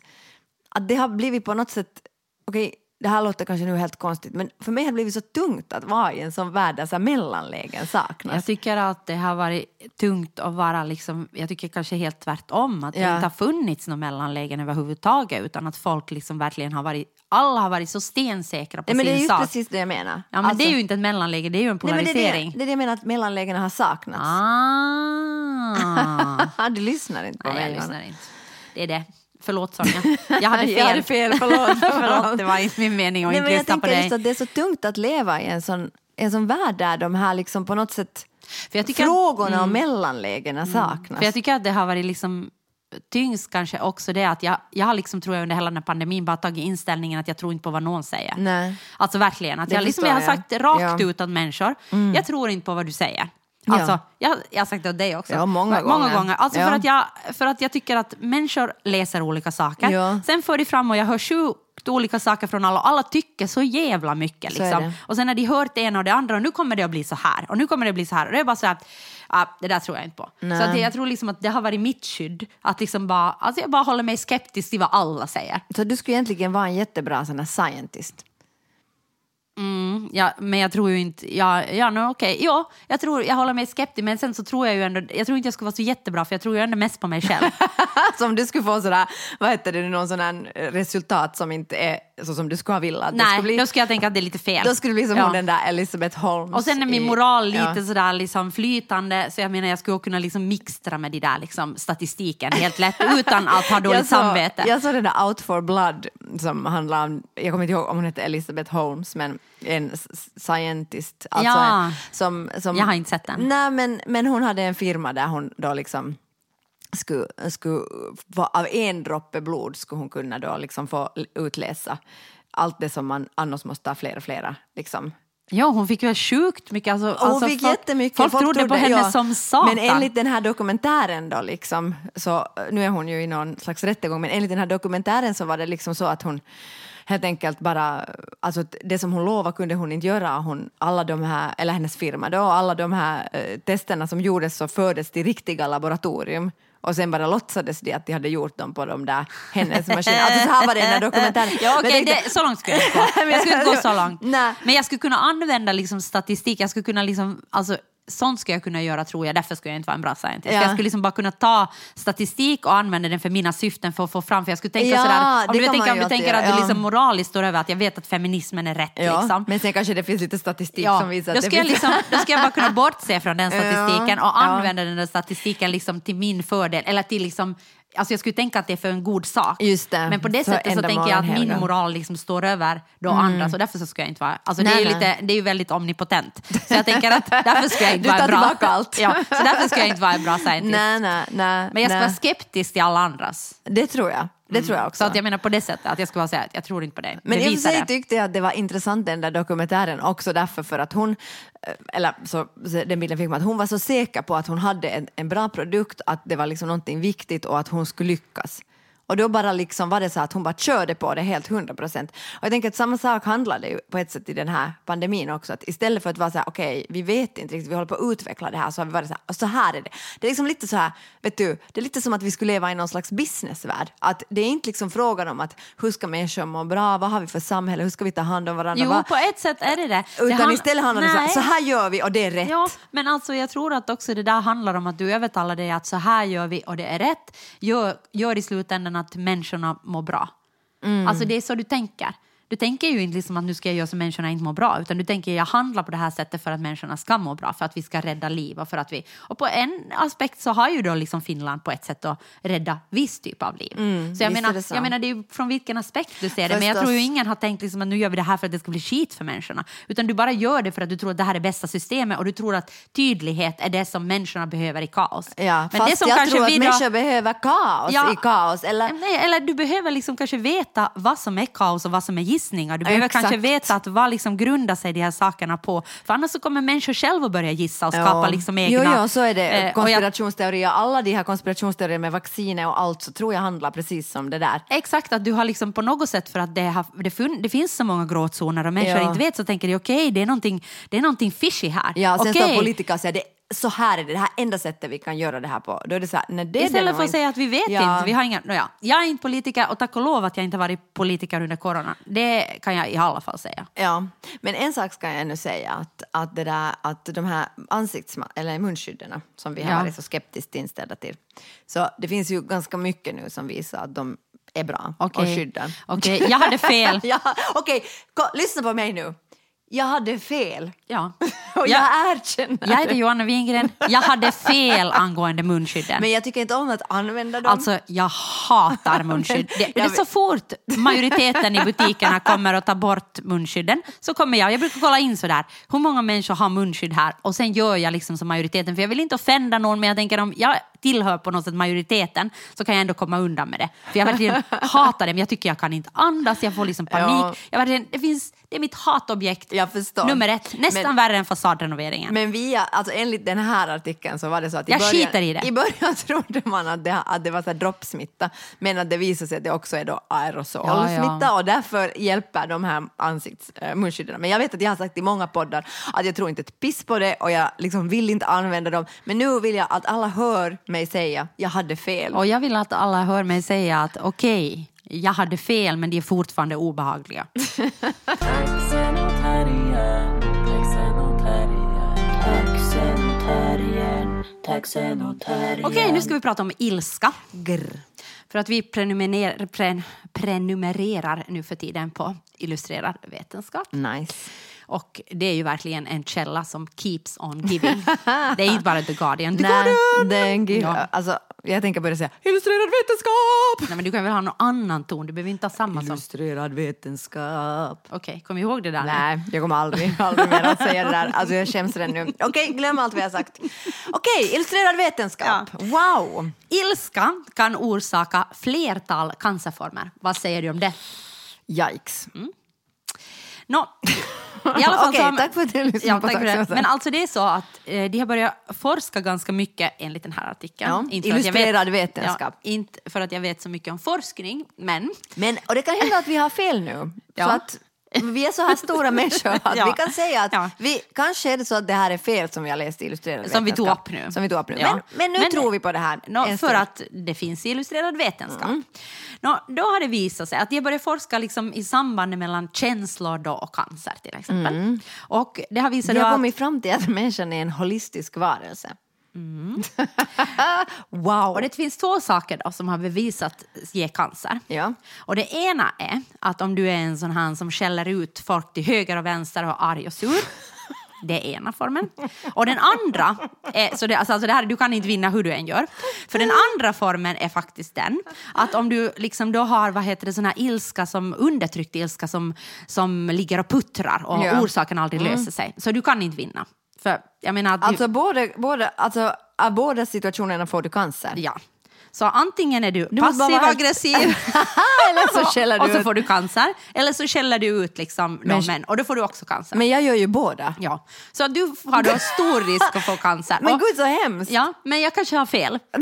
S3: att det har blivit på något sätt, okej, det här låter kanske nu helt konstigt, men för mig har det blivit så tungt att vara i en sån värld där så mellanlägen saknas.
S4: Jag tycker att det har varit tungt att vara liksom, jag tycker kanske helt tvärtom, att det
S3: Ja.
S4: inte har funnits någon mellanlägen överhuvudtaget utan att folk liksom verkligen har varit, alla har varit så stensäkra på
S3: Nej, men det är
S4: sin
S3: just
S4: sak.
S3: precis det jag menar.
S4: Ja, men
S3: Alltså-
S4: det är ju inte ett mellanläge, det är ju en
S3: Nej, men det, är
S4: polarisering.
S3: det, det är det jag menar att mellanlägena har saknats.
S4: Ah. *laughs*
S3: du lyssnar inte på
S4: Nej,
S3: mig.
S4: jag
S3: Johanna.
S4: lyssnar inte. Det är det. Förlåt Sonja, jag hade *laughs* fel.
S3: Jag hade fel, förlåt. *laughs*
S4: förlåt. Det var inte min mening att
S3: Nej,
S4: inte lyssna på dig.
S3: just att det är så tungt att leva i en sån, en sån värld där de här liksom på något sätt
S4: tycker att-
S3: frågorna och mellanlägena saknas.
S4: För jag tycker att det har varit liksom tyngst kanske också det att jag, jag har liksom tror jag under hela den här pandemin bara tagit inställningen att jag tror inte på vad någon säger.
S3: Nej.
S4: Alltså verkligen, att
S3: Det
S4: jag, liksom, jag har sagt rakt
S3: Ja. Mm.
S4: ut åt människor, jag tror inte på vad du säger.
S3: Ja.
S4: Alltså, jag, jag har sagt det åt dig också.
S3: Ja, många
S4: många
S3: gånger.
S4: gånger. Alltså
S3: Ja.
S4: för, att jag, för att jag tycker att människor läser olika saker.
S3: Ja.
S4: Sen för de fram och jag hör sjukt olika saker från alla och alla tycker så jävla mycket. Liksom. Och sen när de hört det ena och det andra och nu kommer det att bli så här och nu kommer det att bli så här. Och det är bara så här, ja, det där tror jag inte på.
S3: Nej.
S4: Så att jag tror liksom att det har varit mitt skydd. Att liksom bara, alltså jag bara håller mig skeptisk till vad alla säger.
S3: Så du skulle egentligen vara en jättebra sån här scientist.
S4: Mm, ja, men jag tror ju inte... Ja, ja no, okej. Ja, jag, tror, jag håller mig skeptisk, men sen så tror jag ju ändå... Jag tror inte jag skulle vara så jättebra, för jag tror ju ändå mest på mig själv. *laughs*
S3: som om du skulle få sådär, vad heter det, någon sån här resultat som inte är så som du skulle ha velat
S4: Nej,
S3: skulle bli.
S4: då ska jag tänka att det är lite fel.
S3: Då skulle det bli som
S4: Ja.
S3: hon den där Elizabeth Holmes.
S4: Och sen är min
S3: i-
S4: moral lite
S3: ja.
S4: sådär liksom flytande, så jag menar jag skulle kunna liksom mixtra med de där liksom statistiken helt lätt utan att ha *laughs* dåligt
S3: jag såg,
S4: samvete.
S3: Jag såg den där Out for Blood som handlar om, jag kommer inte ihåg om hon hette Elizabeth Holmes, men en scientist. Alltså
S4: Ja.
S3: en, som, som,
S4: Jag har inte sett den.
S3: Nej, men, men hon hade en firma där hon då liksom skulle, skulle få, av en droppe blod skulle hon kunna då liksom få utläsa allt det som man annars måste ta flera, flera liksom,
S4: Ja, hon fick ju sjukt mycket. Alltså,
S3: hon
S4: alltså,
S3: fick
S4: folk,
S3: jättemycket.
S4: Folk, trodde på henne
S3: ja.
S4: som satan.
S3: Men enligt den här dokumentären då liksom, så nu är hon ju i någon slags rättegång, men enligt den här dokumentären så var det liksom så att hon helt enkelt bara, alltså det som hon lovade kunde hon inte göra. Hon, alla de här, eller hennes firma då, alla de här eh, testerna som gjordes så fördes till riktiga laboratorium. Och sen bara låtsades de att de hade gjort dem på de där hennes maskiner. Alltså så här var det i den här dokumentären. *laughs*
S4: Ja,
S3: jag tänkte-
S4: det, så långt skulle jag inte gå. *laughs* Jag skulle inte gå så långt.
S3: Nej.
S4: Men jag skulle kunna använda liksom statistik. Jag skulle kunna liksom, alltså, sånt skulle jag kunna göra tror jag, därför skulle jag inte vara en bra scientist.
S3: Ja.
S4: Jag skulle liksom bara kunna ta statistik och använda den för mina syften för att få fram, för jag skulle tänka
S3: Ja,
S4: sådär, om du tänker,
S3: man
S4: om du tänker att
S3: göra,
S4: du
S3: ja.
S4: liksom moraliskt står över att jag vet att feminismen är rätt.
S3: Ja,
S4: liksom.
S3: men sen kanske det finns lite statistik
S4: Ja,
S3: som visar att det
S4: ska
S3: finns...
S4: liksom, då ska jag bara kunna *laughs* bortse från den statistiken och
S3: Ja, ja.
S4: använda den där statistiken liksom till min fördel. Eller till liksom, alltså jag skulle tänka att det är för en god sak.
S3: Det,
S4: Men på det sättet så tänker jag att min moral liksom står över då andra, så därför så ska jag inte vara... Alltså det, är
S3: Nej,
S4: ju
S3: nej.
S4: lite, det är ju väldigt omnipotent. Så jag tänker att därför ska jag *laughs* inte
S3: Du
S4: vara
S3: tar
S4: en bra...
S3: tillbaka allt.
S4: Ja, så därför ska jag inte vara en bra *laughs* scientist.
S3: Nej, nej, nej.
S4: Men jag ska
S3: nej.
S4: vara skeptisk till alla andras.
S3: Det tror jag. Det tror jag också.
S4: Så att jag menar på det sättet, att jag bara säga att jag tror inte på dig.
S3: Men i och för sig tyckte jag att det var intressant den där dokumentären också därför för att hon, eh, eller så den bilden fick man, att hon var så säker på att hon hade en, en bra produkt, att det var liksom någonting viktigt och att hon skulle lyckas. Och då bara liksom var det så att hon bara körde på det helt hundra procent. Och jag tänker att samma sak handlar det ju på ett sätt i den här pandemin också. Att istället för att vara så här, okej, vi vet inte riktigt, vi håller på att utveckla det här, så har vi varit så här, så här är det. Det är liksom lite så här, vet du, det är lite som att vi skulle leva i någon slags businessvärld. Att det är inte liksom frågan om att hur ska människor må bra, vad har vi för samhälle, hur ska vi ta hand om varandra?
S4: Jo,
S3: vad-
S4: på ett sätt är det det. det
S3: Utan
S4: hand-
S3: istället handlar det så här, så här gör vi och det är rätt.
S4: Ja, men alltså jag tror att också det där handlar om att du övertalar dig att så här gör vi och det är rätt. Gör, gör i slutändan att människorna mår bra.
S3: Mm.
S4: Alltså det är så du tänker. Du tänker ju inte liksom att nu ska jag göra så människorna inte mår bra utan du tänker jag handlar på det här sättet för att människorna ska må bra, för att vi ska rädda liv och för att vi... Och på en aspekt så har ju då liksom Finland på ett sätt att rädda viss typ av liv. så jag
S3: Mm, visst är
S4: menar,
S3: så.
S4: jag menar det är ju från vilken aspekt du ser det, men jag tror ju ingen har tänkt liksom att nu gör vi det här för att det ska bli skit för människorna. Utan du bara gör det för att du tror att det här är bästa systemet och du tror att tydlighet är det som människorna behöver i kaos.
S3: Ja,
S4: Men
S3: fast
S4: det som
S3: jag
S4: kanske
S3: tror att
S4: då-
S3: människor behöver kaos
S4: Ja.
S3: i kaos. Eller,
S4: Nej, eller du behöver liksom kanske veta vad som är kaos och vad som är gissningar. Du behöver
S3: Exakt.
S4: kanske veta att vad liksom grundar sig de här sakerna på. För annars så kommer människor själva börja gissa och skapa liksom egna...
S3: Jo, jo, så är det.
S4: eh,
S3: Konspirationsteorier, alla de här konspirationsteorier med vacciner och allt så tror jag handlar precis som det där.
S4: Exakt, att du har liksom på något sätt för att det, har, det, fun, det finns så många gråzoner och människor
S3: Ja.
S4: inte vet så tänker de okej, det, är det är någonting fishy här.
S3: Ja, sen
S4: Okej.
S3: står politiker och säger det så här är det, det här enda sättet vi kan göra det här på. Då är det så här, nej, det
S4: Istället för att säga att vi vet
S3: Ja.
S4: inte, vi har inga, no, ja, jag är inte politiker och tack och lov att jag inte varit politiker under corona. Det kan jag i alla fall säga.
S3: Ja, men en sak ska jag ännu säga att, att, det där, att de här ansiktsma- eller munskydden som vi har
S4: Ja.
S3: varit så skeptiskt inställda till. Så det finns ju ganska mycket nu som visar att de är bra och
S4: Okej,
S3: skyddar.
S4: Okej, jag hade fel. *laughs*
S3: ja, Okej, ko- lyssna på mig nu. Jag hade fel.
S4: Ja. *laughs*
S3: Och
S4: Jag,
S3: jag erkänner
S4: jag heter
S3: det.
S4: Johanna Wingren. Jag hade fel *laughs* angående munskydden.
S3: Men jag tycker inte om att använda dem.
S4: Alltså, jag hatar munskydd. Det, *laughs* det är så fort majoriteten i butikerna kommer att ta bort munskydden så kommer jag, jag brukar kolla in sådär, hur många människor har munskydd här? Och sen gör jag liksom som majoriteten, för jag vill inte offenda någon, men jag tänker om jag tillhör på något sätt majoriteten så kan jag ändå komma undan med det. För jag verkligen hatar det, men jag tycker jag kan inte andas, jag får liksom panik.
S3: Ja.
S4: Jag verkligen, det, finns, det är mitt hatobjekt nummer ett, nästan
S3: Men-
S4: värre än fasadrenoveringen.
S3: Men via, alltså enligt den här artikeln så var det så att i
S4: Jag
S3: början,
S4: i det.
S3: i början *laughs* trodde man att det, att det var så droppsmitta men att det visade sig att det också är då aerosolsmitta
S4: Ja, ja.
S3: och därför hjälper de här ansikts, äh, munskydden. Men jag vet att jag har sagt i många poddar att jag tror inte ett piss på det och jag liksom vill inte använda dem. Men nu vill jag att alla hör mig säga jag hade fel.
S4: Och jag vill att alla hör mig säga att okej, jag hade fel men de är fortfarande obehagliga. *laughs* Okej, nu ska vi prata om ilska.
S3: Grr.
S4: För att vi prenumerer, pre, prenumererar nu för tiden på illustrerad vetenskap.
S3: Nice.
S4: Och det är ju verkligen en källa som keeps on giving. *laughs* Det är inte bara The Guardian. The
S3: Nej,
S4: Guardian! Ja.
S3: Alltså, jag tänker börja säga illustrerad vetenskap!
S4: Nej, men du kan väl ha någon annan ton, du behöver inte ha samma som...
S3: Illustrerad vetenskap.
S4: Okej, kom ihåg det där nu.
S3: Nej, jag kommer aldrig, aldrig mer att säga det där. Alltså jag skäms redan nu. Okej, glöm allt jag har sagt. Okej, illustrerad vetenskap. Wow!
S4: Ilska kan orsaka flertal cancerformer. Vad säger du om det?
S3: Yikes.
S4: Nå, i alla fall så har-
S3: tack för att du lyssnade
S4: ja,
S3: på
S4: tack. Men alltså det är så att eh, de har börjat forska ganska mycket enligt den här artikeln.
S3: Ja,
S4: jag
S3: illustrerad
S4: vet,
S3: vetenskap.
S4: Ja, inte för att jag vet så mycket om forskning, men
S3: Men, och det kan hända att vi har fel nu.
S4: Ja.
S3: Så att vi är så här stora människor att *laughs*
S4: Ja.
S3: vi kan säga att
S4: Ja.
S3: vi, kanske är det så att det här är fel som vi har läst i illustrerad
S4: som vi tog
S3: vetenskap.
S4: upp nu.
S3: Som vi tog upp nu.
S4: Ja.
S3: Men, men nu tror vi på det här. En
S4: för att det finns illustrerad vetenskap.
S3: Mm.
S4: Nå, då har det visat sig att de börjat forska liksom i sambandet mellan känslor och cancer till exempel. Och det har visat
S3: Vi
S4: då
S3: har kommit fram till att *laughs* människan är en holistisk varelse. *laughs* wow!
S4: Och det finns två saker då som har bevisat ge cancer.
S3: Ja.
S4: Och det ena är att om du är en sån här som skäller ut folk till höger och vänster och är arg och sur. *laughs* Det är ena formen. Och den andra, är, så det, alltså det här, du kan inte vinna hur du än gör. För den andra formen är faktiskt den att om du liksom då har vad heter det, sån här ilska som undertryckt ilska som, som ligger och puttrar och
S3: Ja.
S4: orsaken aldrig löser sig. Så du kan inte vinna. För jag menar du,
S3: Alltså, både, både, alltså av båda situationerna får du cancer.
S4: Ja. Så antingen är du,
S3: Du
S4: passiv aggressiv *laughs*
S3: Eller så skäller *laughs* du
S4: och så
S3: ut.
S4: får du cancer. Eller så skäller du ut liksom
S3: Men-
S4: män och då får du också cancer.
S3: Men jag gör ju båda.
S4: ja. Så du har då stor risk att få cancer.
S3: Men
S4: Och-
S3: gud så hemskt.
S4: Ja, men jag kanske har fel. *laughs*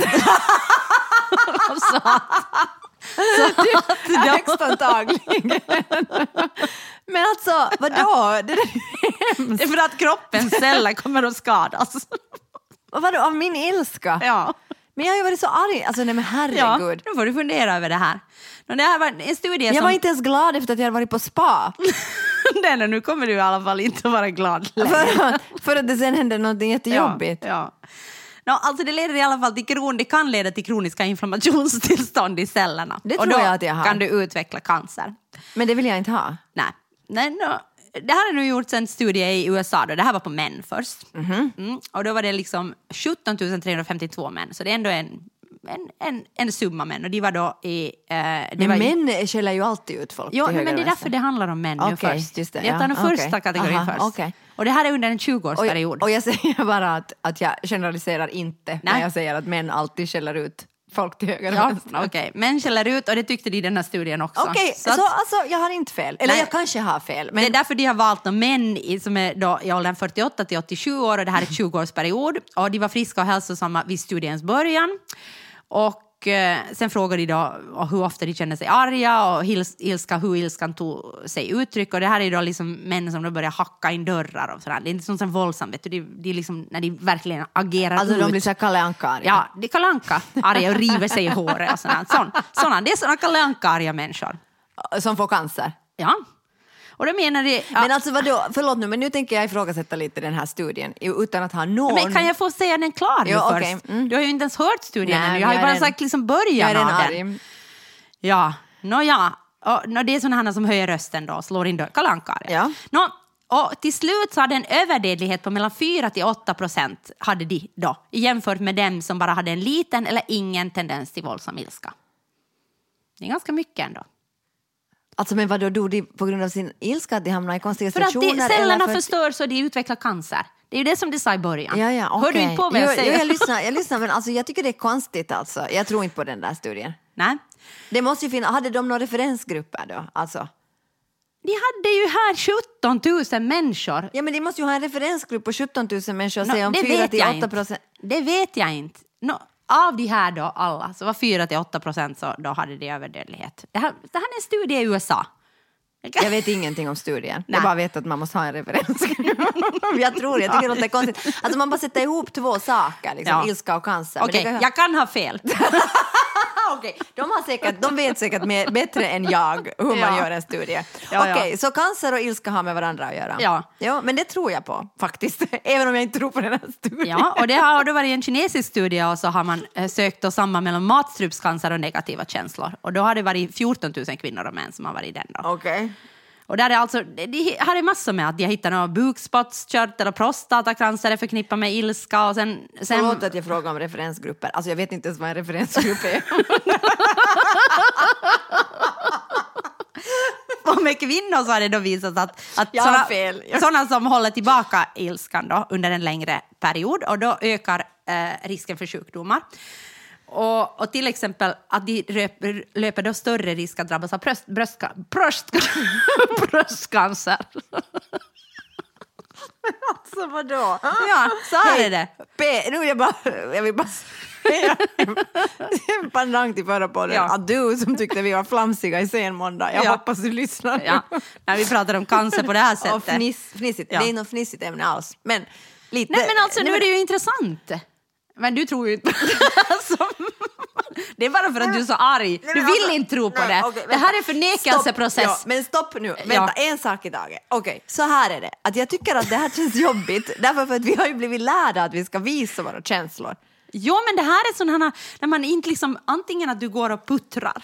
S4: så att, så att
S3: Högst antagligen. Men alltså, vadå? Det där, *laughs*
S4: det är för att kroppens celler kommer att skadas.
S3: vadå, av min ilska?
S4: ja.
S3: Men jag har ju varit så arg. Alltså nej men
S4: ja,
S3: herregud.
S4: nu får du fundera över det här. Och Det här var en studie
S3: Jag
S4: som...
S3: var inte ens glad efter att jag hade varit på spa. *laughs*
S4: Nej, nu kommer du i alla fall inte att vara glad längre.
S3: för, att, för att det sen hände något jättejobbigt.
S4: Ja, ja. Nå, alltså det leder i alla fall till kron, det kan leda till kroniska inflammationstillstånd i cellerna.
S3: Det
S4: och
S3: tror
S4: då
S3: jag att jag har.
S4: kan du utveckla cancer.
S3: Men det vill jag inte ha.
S4: Nej. Nej nå, det här har nu gjorts en studie i USA, då. det här var på män först.
S3: Mhm.
S4: Mm, och då var det liksom 17 352 män, så det är ändå en, en, en, en summa män. Och de var då i... Eh,
S3: Men
S4: var
S3: män skäller ju alltid ut folk
S4: Jo, men det är
S3: och
S4: därför
S3: vänster.
S4: det handlar om män nu
S3: Okej,
S4: först.
S3: just det,
S4: Jag tar
S3: ja,
S4: den första kategorin
S3: Aha,
S4: först.
S3: okej.
S4: Och det här är under en
S3: Och,
S4: 20-årsperiod.
S3: och jag säger *laughs* bara att, att jag generaliserar inte när
S4: Nej.
S3: jag säger att män alltid skäller ut folk till höger och
S4: Ja,
S3: vänster.
S4: okej. Män skäller ut och det tyckte de i den här studien också.
S3: Okej, så,
S4: att-
S3: alltså jag har inte fel. Eller
S4: Nej.
S3: jag kanske har fel.
S4: Men det är därför de har valt några män i, som är då i åldern 48 till 87 år och det här är 20-årsperiod. Och de var friska och hälsosamma vid studiens början. Och eh, sen frågade de då hur ofta de kände sig arga och hils, ilska, hur ilskan tog sig uttryck. Och det här är då liksom män som då börjar hacka in dörrar och sådär. Det är inte sånt som våldsamt, vet du. Det, det är liksom när de verkligen agerar
S3: alltså
S4: ut.
S3: de blir så Kalle Anka
S4: Ja, det är Kalle Anka, arga och river sig i håret och sådant. Sån, såna, det är såna Kalle Anka-arga människor.
S3: Som får cancer.
S4: Ja. Och då menar de... Ja,
S3: Men alltså vadå, förlåt nu, men nu tänker jag ifrågasätta lite den här studien utan att ha någon...
S4: Men kan jag få säga den klar nu
S3: Jo,
S4: först?
S3: okej. Mm.
S4: Du har ju inte ens hört studien
S3: Nej,
S4: ännu. Jag har ju bara
S3: redan-
S4: sagt liksom början av den.
S3: arg.
S4: Ja, nåja. Nå, det är sådana här som höjer rösten då, slår in dörren. Kalle.
S3: Ja.
S4: Nå, och till slut så hade en överdödlighet på mellan 4 till 8 procent hade de då, jämfört med dem som bara hade en liten eller ingen tendens till våldsam ilska. Det är ganska mycket ändå.
S3: Alltså men vadå, dog de på grund av sin ilska att de hamnade i konstiga
S4: För att
S3: situationer?
S4: det, cellerna
S3: eller för att-
S4: förstörs och de utvecklar cancer. Det är ju det som du sa i början.
S3: Ja, ja,
S4: Hör du inte på vad jag säger?
S3: Jo, jag lyssnar, jag *laughs* lyssnar men alltså, jag tycker det är konstigt alltså. Jag tror inte på den där studien.
S4: Nej.
S3: Det måste ju finnas, hade de några referensgrupper då? Alltså?
S4: De hade ju här 17 000 människor.
S3: Ja men de måste ju ha en referensgrupp på 17 000 människor och
S4: Nå,
S3: säga om
S4: det
S3: 4
S4: vet
S3: till
S4: jag
S3: 8
S4: inte.
S3: procent.
S4: Det vet jag inte. Nå, av de här då alla så var 4 till 8 procent så då hade de överdödlighet. Det här, det här är en studie i USA.
S3: Jag vet ingenting om studien.
S4: Nej.
S3: Jag bara vet att man måste ha en referensgrupp. *laughs* jag tror, jag tycker det låter konstigt. Alltså man bara sätter ihop två saker, liksom,
S4: Ja.
S3: ilska och cancer. Det kan-
S4: jag kan ha fel. *laughs*
S3: Okej, de, har säkert, de vet säkert mer, bättre än jag hur man
S4: Ja.
S3: gör en studie.
S4: Ja,
S3: Okej,
S4: ja.
S3: så cancer och ilska har med varandra att göra?
S4: Ja.
S3: Jo, men det tror jag på faktiskt, *laughs* även om jag inte tror på den här studien.
S4: Ja, och det har då varit en kinesisk studie och så har man eh, sökt då samband mellan matstrupscancer och negativa känslor. Och då har det varit 14 000 kvinnor och män som har varit i den.
S3: Okej.
S4: Och där är alltså, det- här är massor med att de har hittat några bukspottkörtel och prostatacancer är förknippat med ilska och sen... sen
S3: Förlåt att jag frågar om referensgrupper. Alltså jag vet inte ens vad en referensgrupp är. *laughs*
S4: Och med kvinnor så har det då visat att, att
S3: Jag. Jag-
S4: såna som håller tillbaka ilskan då under en längre period och då ökar eh, risken för sjukdomar. Och, och till exempel att de löper, löper då större risk att drabbas av bröst, bröstka, bröst, *laughs* bröstcancer.
S3: alltså vadå?
S4: Ja, så här är det.
S3: P, nu vill jag bara, jag vill bara säga en pandang till förra podden.
S4: Ja.
S3: Att du som tyckte vi var flamsiga i sen måndag, jag
S4: Ja.
S3: hoppas du lyssnar.
S4: Ja, när vi pratar om cancer på det här sättet.
S3: Och fniss, fnissigt,
S4: Ja.
S3: det är något fnissigt ämne alls. Men lite...
S4: Nej men alltså nu är det ju intressant. Men du tror ju inte *laughs* alltså, Det är bara för att du är så arg. Du vill inte tro på det. det här är förnekelseprocess.
S3: Ja, men stopp nu, vänta,
S4: Ja.
S3: en sak i taget. Okej, så här är det. Att jag tycker att det här känns *laughs* jobbigt, därför för att vi har ju blivit lärda att vi ska visa våra känslor.
S4: Jo, men det här är sådana när man inte liksom, antingen att du går och puttrar.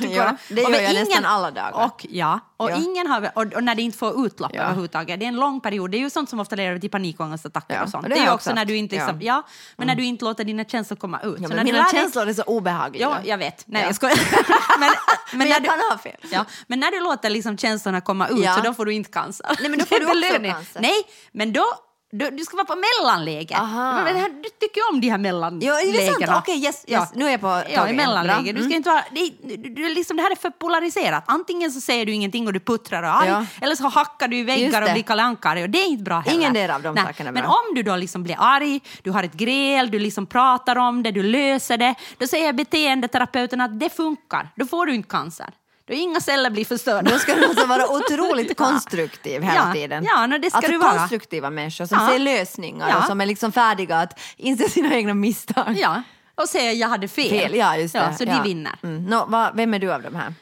S3: Ja, det gör jag nästan alla dagar.
S4: Och, ja, och,
S3: Ja.
S4: Ingen har, och, och när det inte får utlopp
S3: Ja.
S4: överhuvudtaget. Det är en lång period. Det är ju sånt som ofta leder till panikångestattacker
S3: Ja,
S4: och sånt.
S3: och
S4: Det,
S3: det
S4: är ju också när du inte liksom,
S3: Ja. Mm.
S4: ja. men när du inte låter dina känslor komma ut.
S3: Ja,
S4: Så
S3: men mina känslor är så obehagliga.
S4: Ja, jag vet. Nej,
S3: Ja.
S4: jag skojar. *laughs* men, *laughs* men,
S3: Men
S4: när
S3: jag
S4: du,
S3: kan ha fel.
S4: Ja, men när du låter liksom känslorna komma ut så då får du inte cancer.
S3: Nej, men då får *laughs* du också cancer.
S4: Nej, men då du, du ska vara på mellanläge. Men Du tycker om de här mellanlägena.
S3: Ja, är det sant? Okej, yes, yes. Nu är jag på
S4: Ja,
S3: tåget.
S4: i mellanläge. Du ska
S3: Mm.
S4: inte vara, det, du, liksom, det här är för polariserat. Antingen så säger du ingenting och du puttrar och är arg,
S3: Ja.
S4: eller så hackar du i väggar och blir Kalle Anka-arg och det är inte bra heller.
S3: Ingen del av de sakerna är
S4: Men
S3: bra.
S4: om du då liksom blir arg, du har ett gräl, du liksom pratar om det, du löser det, då säger beteendeterapeuten att det funkar. Då får du inte cancer. Då inga celler blir förstörda.
S3: Då ska du alltså vara *laughs* otroligt konstruktiv hela
S4: Ja,
S3: tiden.
S4: ja, no, det ska
S3: alltså
S4: du vara.
S3: konstruktiva människor som
S4: Ja.
S3: ser lösningar
S4: Ja.
S3: och som är liksom färdiga att inse sina egna misstag.
S4: Ja, och säger jag hade fel.
S3: Fel, ja just det.
S4: Ja, så de vinner.
S3: Mm. Nå, va, vem är du av de här?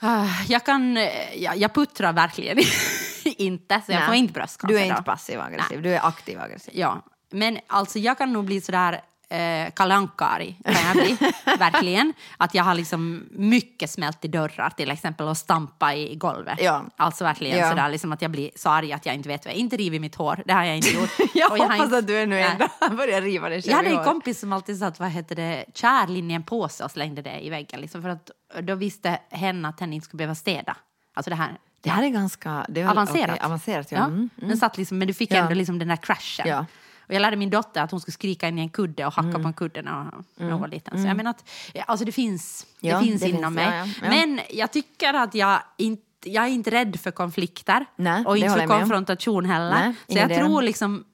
S4: Ah, Jag kan, eh, jag, jag puttrar verkligen *laughs* inte, så jag
S3: Nej.
S4: får inte bröstcancer.
S3: Du är inte passiv aggressiv, du är aktiv aggressiv.
S4: Ja, men alltså jag kan nog bli sådär eh, kalankari kan jag bli, *laughs* verkligen. Att jag har liksom mycket smält i dörrar till exempel och stampa i golvet.
S3: Ja.
S4: Alltså verkligen
S3: Ja.
S4: sådär liksom att jag blir så arg att jag inte vet vad jag inte rivit mitt hår, det har jag inte gjort. *laughs*
S3: Jag
S4: Och har
S3: hoppas
S4: inte-
S3: att du ännu
S4: Nej.
S3: ändå *laughs* börjar riva dig själv
S4: Jag hade en kompis som alltid satt vad heter det, kärlin i en påse och slängde det i väggen. Liksom, för att då visste hen att hen inte skulle behöva städa. Alltså det här
S3: Det här är ganska det var,
S4: avancerat.
S3: okej, avancerat ja.
S4: Ja.
S3: Mm.
S4: Den satt liksom, men du fick
S3: Ja.
S4: ändå liksom den där crashen.
S3: Ja.
S4: Och jag lärde min dotter att hon skulle skrika in i en kudde och hacka
S3: Mm.
S4: på en kudde när hon hon var liten. Så jag menar att alltså det finns,
S3: Ja,
S4: det finns
S3: det
S4: inom
S3: finns,
S4: mig.
S3: ja, ja.
S4: Men jag tycker att jag inte jag är inte rädd för konflikter
S3: Nej,
S4: och inte för
S3: om.
S4: konfrontation heller.
S3: Nej,
S4: så jag
S3: del.
S4: tror liksom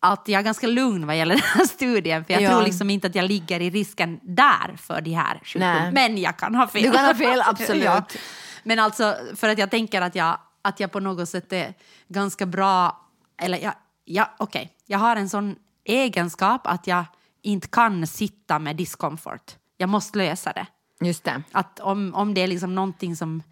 S4: att jag är ganska lugn vad gäller *laughs* den här studien. För jag
S3: Ja.
S4: tror liksom inte att jag ligger i risken där för de här sjukdomarna. Men jag kan ha fel.
S3: Du kan ha fel, *laughs* absolut.
S4: ja. Men alltså för att jag tänker att jag, att jag på något sätt är ganska bra, eller jag, ja, okej, jag har en sån egenskap att jag inte kan sitta med discomfort. Jag måste lösa det.
S3: Just det.
S4: Att om, om det är liksom någonting som,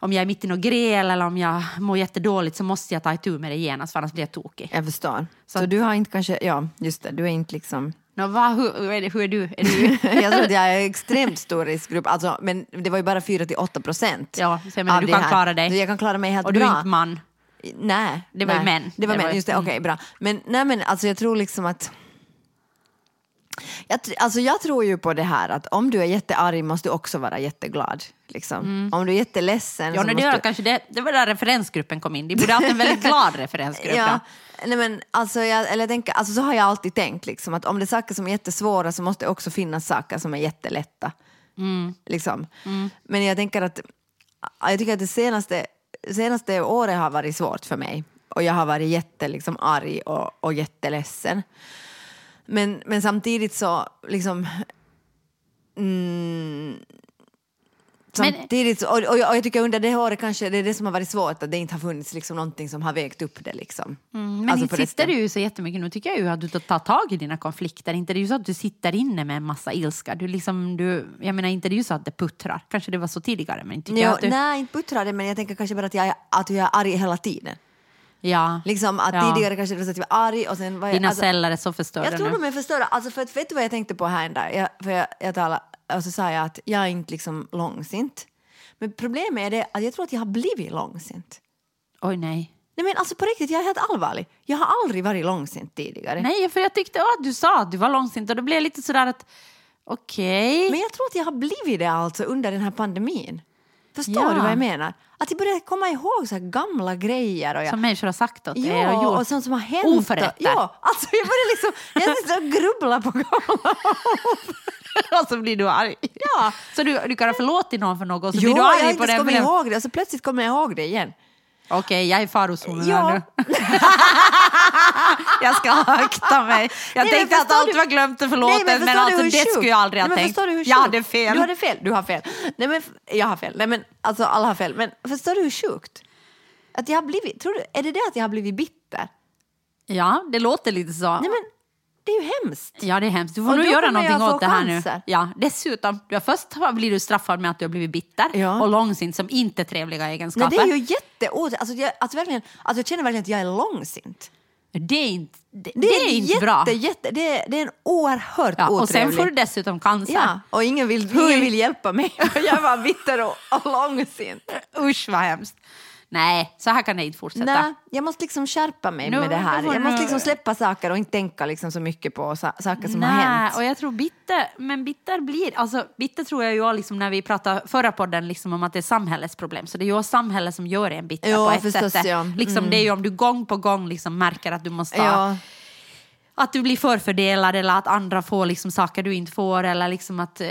S4: om jag är mitt i något gräl eller om jag mår jättedåligt så måste jag ta itu med det genast för annars blir jag tokig.
S3: Jag förstår. Så,
S4: Så-
S3: du har inte kanske, ja just det, du är inte liksom
S4: Nå, vad, hur, hur, är det, hur är du? Är du *laughs*
S3: jag tror att jag är extremt stor riskgrupp, alltså, men det var ju bara 4 till 8 procent.
S4: Ja, så jag menar, du
S3: det
S4: kan klara dig.
S3: Jag kan klara mig helt
S4: och du
S3: bra.
S4: är inte man.
S3: Nej.
S4: Det var ju
S3: nej.
S4: män.
S3: Det var
S4: Det
S3: män, just det,
S4: mm.
S3: okej bra. Men, nej, men alltså, jag tror liksom att jag, alltså, jag tror ju på det här att om du är jättearg måste du också vara jätteglad. Liksom. Om du är jätteledsen
S4: Mm. Ja,
S3: så
S4: det,
S3: måste
S4: var
S3: du...
S4: kanske det, det var där referensgruppen kom in. De borde ha haft en väldigt glad referensgrupp. *laughs*
S3: Ja,
S4: då.
S3: nej men alltså, jag, eller jag tänker, alltså så har jag alltid tänkt liksom, att om det är saker som är jättesvåra så måste det också finnas saker som är jättelätta. Liksom. Men jag tänker att jag tycker att det senaste, senaste året har varit svårt för mig och jag har varit jätte liksom, arg och, och jätteledsen. Men, men samtidigt så liksom mm, Samtidigt, och, och, jag, tycker under det året kanske det är det som har varit svårt, att det inte har funnits liksom någonting som har vägt upp det. Liksom.
S4: Men
S3: Alltså
S4: inte sitter du ju så jättemycket nu tycker jag ju att du tar tag i dina konflikter. Inte det är ju så att du sitter inne med en massa ilska. Du liksom, du, jag menar inte det är ju så att det puttrar. Kanske det var så tidigare men inte tycker jag
S3: Jo,
S4: att du...
S3: Nej, inte puttrar det, men jag tänker kanske bara att jag, är- att jag är arg hela tiden.
S4: Ja,
S3: Liksom att
S4: Ja.
S3: tidigare kanske det var så att jag var arg och sen var jag...
S4: dina
S3: alltså,
S4: celler är så förstörda
S3: Jag tror
S4: nu.
S3: de är förstörda. Alltså för att, vet du vad jag tänkte på här en dag? Jag, för jag, jag talade, och så sa jag att jag är inte liksom långsint. Men problemet är det att jag tror att jag har blivit långsint.
S4: Oj nej.
S3: Nej men alltså på riktigt, jag är helt allvarlig. Jag har aldrig varit långsint tidigare.
S4: Nej, för jag tyckte att du sa att du var långsint och då blev jag lite sådär att okej.
S3: Men jag tror att jag har blivit det alltså under den här pandemin. Förstår
S4: Ja.
S3: du vad jag menar? Att jag börjar komma ihåg så gamla grejer. Och jag,
S4: Som människor har sagt åt dig och
S3: Ja,
S4: gjort.
S3: och sånt som har hänt.
S4: Oförrätter.
S3: Ja, alltså jag börjar liksom, jag sitter och grubblar på gamla
S4: och så blir du arg.
S3: Ja.
S4: Så du, du kan ha förlåtit någon för något och så
S3: Jo,
S4: blir du
S3: jag har
S4: arg på
S3: inte
S4: det.
S3: kommit
S4: men-
S3: ihåg det och så plötsligt kommer jag ihåg det igen.
S4: Okej, jag är i farozonen
S3: Ja.
S4: här nu. *laughs* jag ska akta mig. Jag
S3: Nej, men
S4: tänkte att allt
S3: du-
S4: var glömt och förlåtet,
S3: Nej,
S4: men,
S3: du
S4: alltså, det
S3: sjukt?
S4: skulle jag aldrig ha
S3: Nej, men
S4: tänkt.
S3: du
S4: jag hade fel.
S3: Du hade fel, du har fel. Nej, men jag har fel. Nej, men alltså alla har fel. Men förstår du hur sjukt? Att jag har blivit, tror du, är det det att jag har blivit bitter?
S4: Ja, det låter lite så.
S3: Nej men det är ju hemskt.
S4: Ja, det är hemskt. Du får
S3: Och
S4: nog göra någonting åt det här
S3: cancer.
S4: nu. Ja, dessutom, först blir du straffad med att du har blivit bitter
S3: Ja.
S4: och långsint som inte är trevliga
S3: Nej,
S4: egenskaper.
S3: det är ju jätteot... Alltså, jag, alltså, verkligen, alltså, jag känner verkligen att jag är långsint.
S4: det är inte, det,
S3: Det,
S4: det är inte
S3: jätte,
S4: bra.
S3: Jätte, det, är, det är en oerhört
S4: Ja, och sen
S3: otrevlig...
S4: får du dessutom cancer.
S3: Ja, och ingen vill, ingen vill hjälpa mig. *laughs* jag var bitter och, och långsint.
S4: Usch vad hemskt. Nej, så här kan det inte fortsätta.
S3: Nej, jag måste liksom skärpa mig
S4: Nu-
S3: med det här. Jag måste liksom släppa saker och inte tänka liksom så mycket på sa- saker som har
S4: Nej,
S3: hänt.
S4: och jag tror bitter, men bitter blir, alltså bitter tror jag ju liksom när vi pratade förra podden liksom om att det är samhällets problem, så det är ju samhället som gör en bitter
S3: Ja,
S4: på ett
S3: förstås,
S4: sätt.
S3: ja.
S4: Liksom, Det är ju om du gång på gång liksom märker att du måste ha
S3: Ja,
S4: att du blir förfördelad eller att andra får liksom saker du inte får eller liksom att, eh,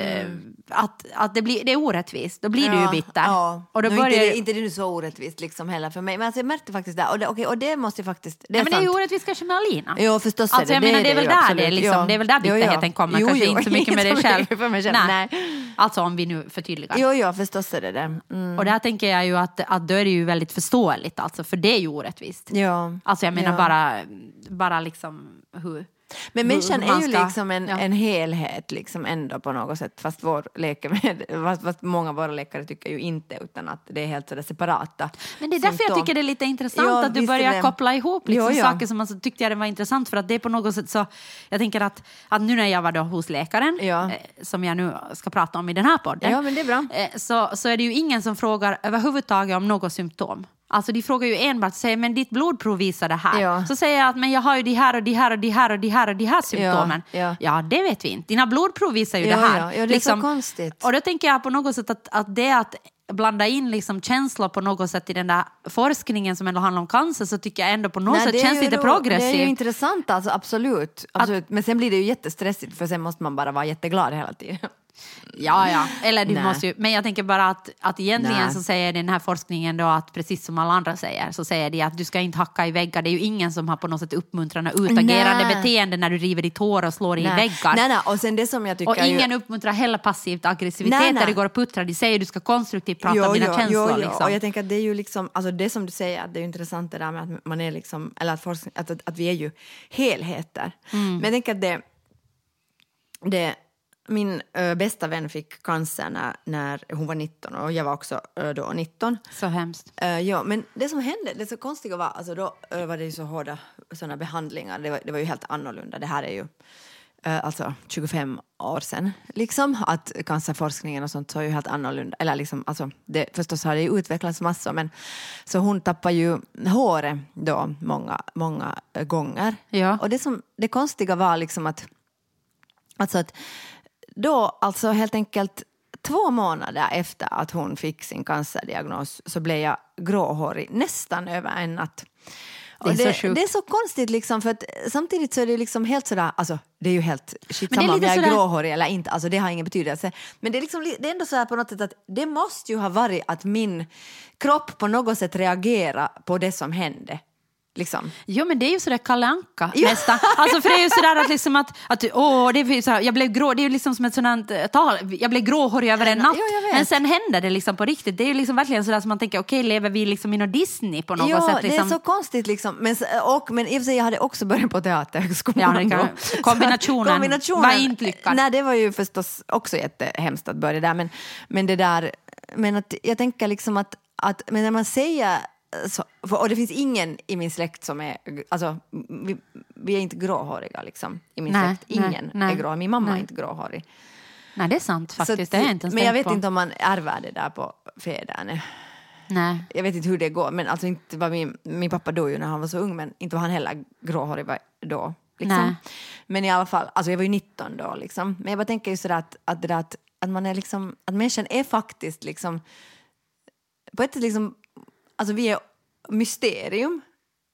S4: att, att det, blir, det är orättvist. Då blir du ju
S3: ja,
S4: bitter.
S3: Ja.
S4: Och då
S3: Nu,
S4: börjar
S3: inte, det, inte det är så orättvist liksom heller för mig. Men alltså, jag märkte faktiskt det. Och det, okej, och det måste jag faktiskt... Det är
S4: Nej, men det är ju orättvist kanske med Alina.
S3: Jo, förstås
S4: Alltså, jag
S3: det.
S4: menar, det är väl där det, liksom,
S3: Ja.
S4: det är väl där
S3: ja.
S4: bitterheten kommer,
S3: Jo,
S4: kanske
S3: jo,
S4: inte så mycket med *laughs* dig själv.
S3: För mig själv. Nej.
S4: Alltså om vi nu förtydligar.
S3: Jo, ja, förstås är det det. Mm.
S4: Och där tänker jag ju att, att då är det ju väldigt förståeligt, alltså, för det är ju orättvist.
S3: Ja.
S4: Alltså jag menar
S3: Ja.
S4: bara, bara liksom hur...
S3: Men människan är ju
S4: ska-
S3: liksom en,
S4: ja.
S3: en helhet liksom ändå på något sätt, fast, vår med, *laughs* fast, fast många av våra läkare tycker ju inte, utan att det är helt sådär separata
S4: Men det är därför jag
S3: symptom.
S4: tycker det är lite intressant
S3: Ja,
S4: att du börjar
S3: det.
S4: koppla ihop liksom
S3: Jo, ja.
S4: saker som alltså, tyckte jag det var intressant för att det är på något sätt så, jag tänker att, att nu när jag var då hos läkaren, eh, som jag nu ska prata om i den här podden, eh, så, så är det ju ingen som frågar överhuvudtaget om något symptom. Alltså de frågar ju enbart, säger, men ditt blodprov visar det här.
S3: Ja.
S4: Så säger jag att men jag har ju de här och de här och de här och de här och de här symptomen.
S3: Ja, ja.
S4: det vet vi inte. Dina blodprov visar ju
S3: Ja,
S4: det här.
S3: ja. Ja, det är så konstigt.
S4: Och då tänker jag på något sätt att, att det att blanda in liksom känslor på något sätt i den där forskningen som ändå handlar om cancer så tycker jag ändå på något
S3: Nej,
S4: sätt känns lite
S3: ro-
S4: progressivt.
S3: Det är ju intressant, alltså, absolut. absolut. Men sen blir det ju jättestressigt för sen måste man bara vara jätteglad hela tiden.
S4: Ja, ja. Eller du
S3: Nej.
S4: måste ju, men jag tänker bara att, att egentligen
S3: Nej.
S4: så säger den här forskningen då att precis som alla andra säger så säger de att du ska inte hacka i väggar. Det är ju ingen som har på något sätt uppmuntrande och utagerande
S3: Nej.
S4: beteende när du river ditt hår och slår i väggar.
S3: nej, nej. Och sen det som jag tycker
S4: och
S3: ju-
S4: ingen uppmuntrar heller passivt aggressivitet
S3: Nej, nej.
S4: där det går att puttra. De säger att du ska konstruktivt prata
S3: Jo,
S4: om dina
S3: jo,
S4: känslor.
S3: jo, jo.
S4: Liksom.
S3: Och jag tänker att det är ju liksom, alltså det som du säger, att det är ju intressant det där med att man är liksom, eller att, forskning, att, att, att vi är ju helheter.
S4: Mm.
S3: Men jag tänker att det, det min ö, bästa vän fick cancer när, när hon var 19 och jag var också ö, då 19.
S4: Så hemskt.
S3: Uh, ja, men det som hände, det så konstiga var, alltså då var det ju så hårda såna behandlingar, det var, det var ju helt annorlunda. Det här är ju alltså 25 år sedan, liksom, att cancerforskningen och sånt så är ju helt annorlunda. Eller liksom, alltså, det, förstås har det ju utvecklats massor, men så hon tappade ju håret då många, många gånger.
S4: Ja.
S3: Och det, som, det konstiga var liksom att, alltså att då, alltså helt enkelt två månader efter att hon fick sin cancerdiagnos så blev jag gråhårig nästan över en natt.
S4: Det är
S3: Och
S4: så
S3: det, det är så konstigt liksom för att samtidigt så är det liksom helt sådär, alltså det är ju helt skitsamma om jag är
S4: sådär-
S3: gråhårig eller inte, alltså det har ingen betydelse. Men det är, liksom, li- det är ändå så på något sätt att det måste ju ha varit att min kropp på något sätt reagerar på det som hände. Liksom.
S4: Jo men det är ju sådär Kalle Anka
S3: Ja.
S4: nästan. Alltså för det är ju sådär att liksom att, att åh, det är sådär, jag blev grå, det är ju liksom som ett sådant eh, tal, jag blev gråhårig över en natt.
S3: Vet.
S4: men sen händer det liksom på riktigt. Det är ju liksom verkligen sådär som man tänker, okej lever vi liksom i någon Disney på något
S3: ja,
S4: sätt? Liksom.
S3: det är så konstigt liksom. Men, s- och, men i och för sig, jag hade också börjat på Teaterhögskolan.
S4: Ja, kombinationen
S3: Så
S4: var inte lyckad.
S3: Nej, det var ju förstås också jättehemskt att börja där. Men, men det där, men att, jag tänker liksom att, att men när man säger så, och det finns ingen i min släkt som är, alltså vi, vi är inte gråhåriga liksom i min
S4: Nej,
S3: släkt. Ingen
S4: nej,
S3: är grå, min mamma är
S4: nej.
S3: inte gråhårig.
S4: Nej det är sant
S3: Så
S4: faktiskt,
S3: att-
S4: det jag inte
S3: men jag vet
S4: på.
S3: inte om man ärver det där på fäderna.
S4: Nej.
S3: Jag vet inte hur det går, men alltså inte var min, min pappa dog ju när han var så ung, men inte var han heller gråhårig då. Liksom.
S4: Nej.
S3: Men i alla fall, alltså jag var ju 19 då liksom. Men jag bara tänker ju sådär att, att, att, att man är liksom, att människan är faktiskt liksom, på ett sätt liksom, alltså vi är mysterium,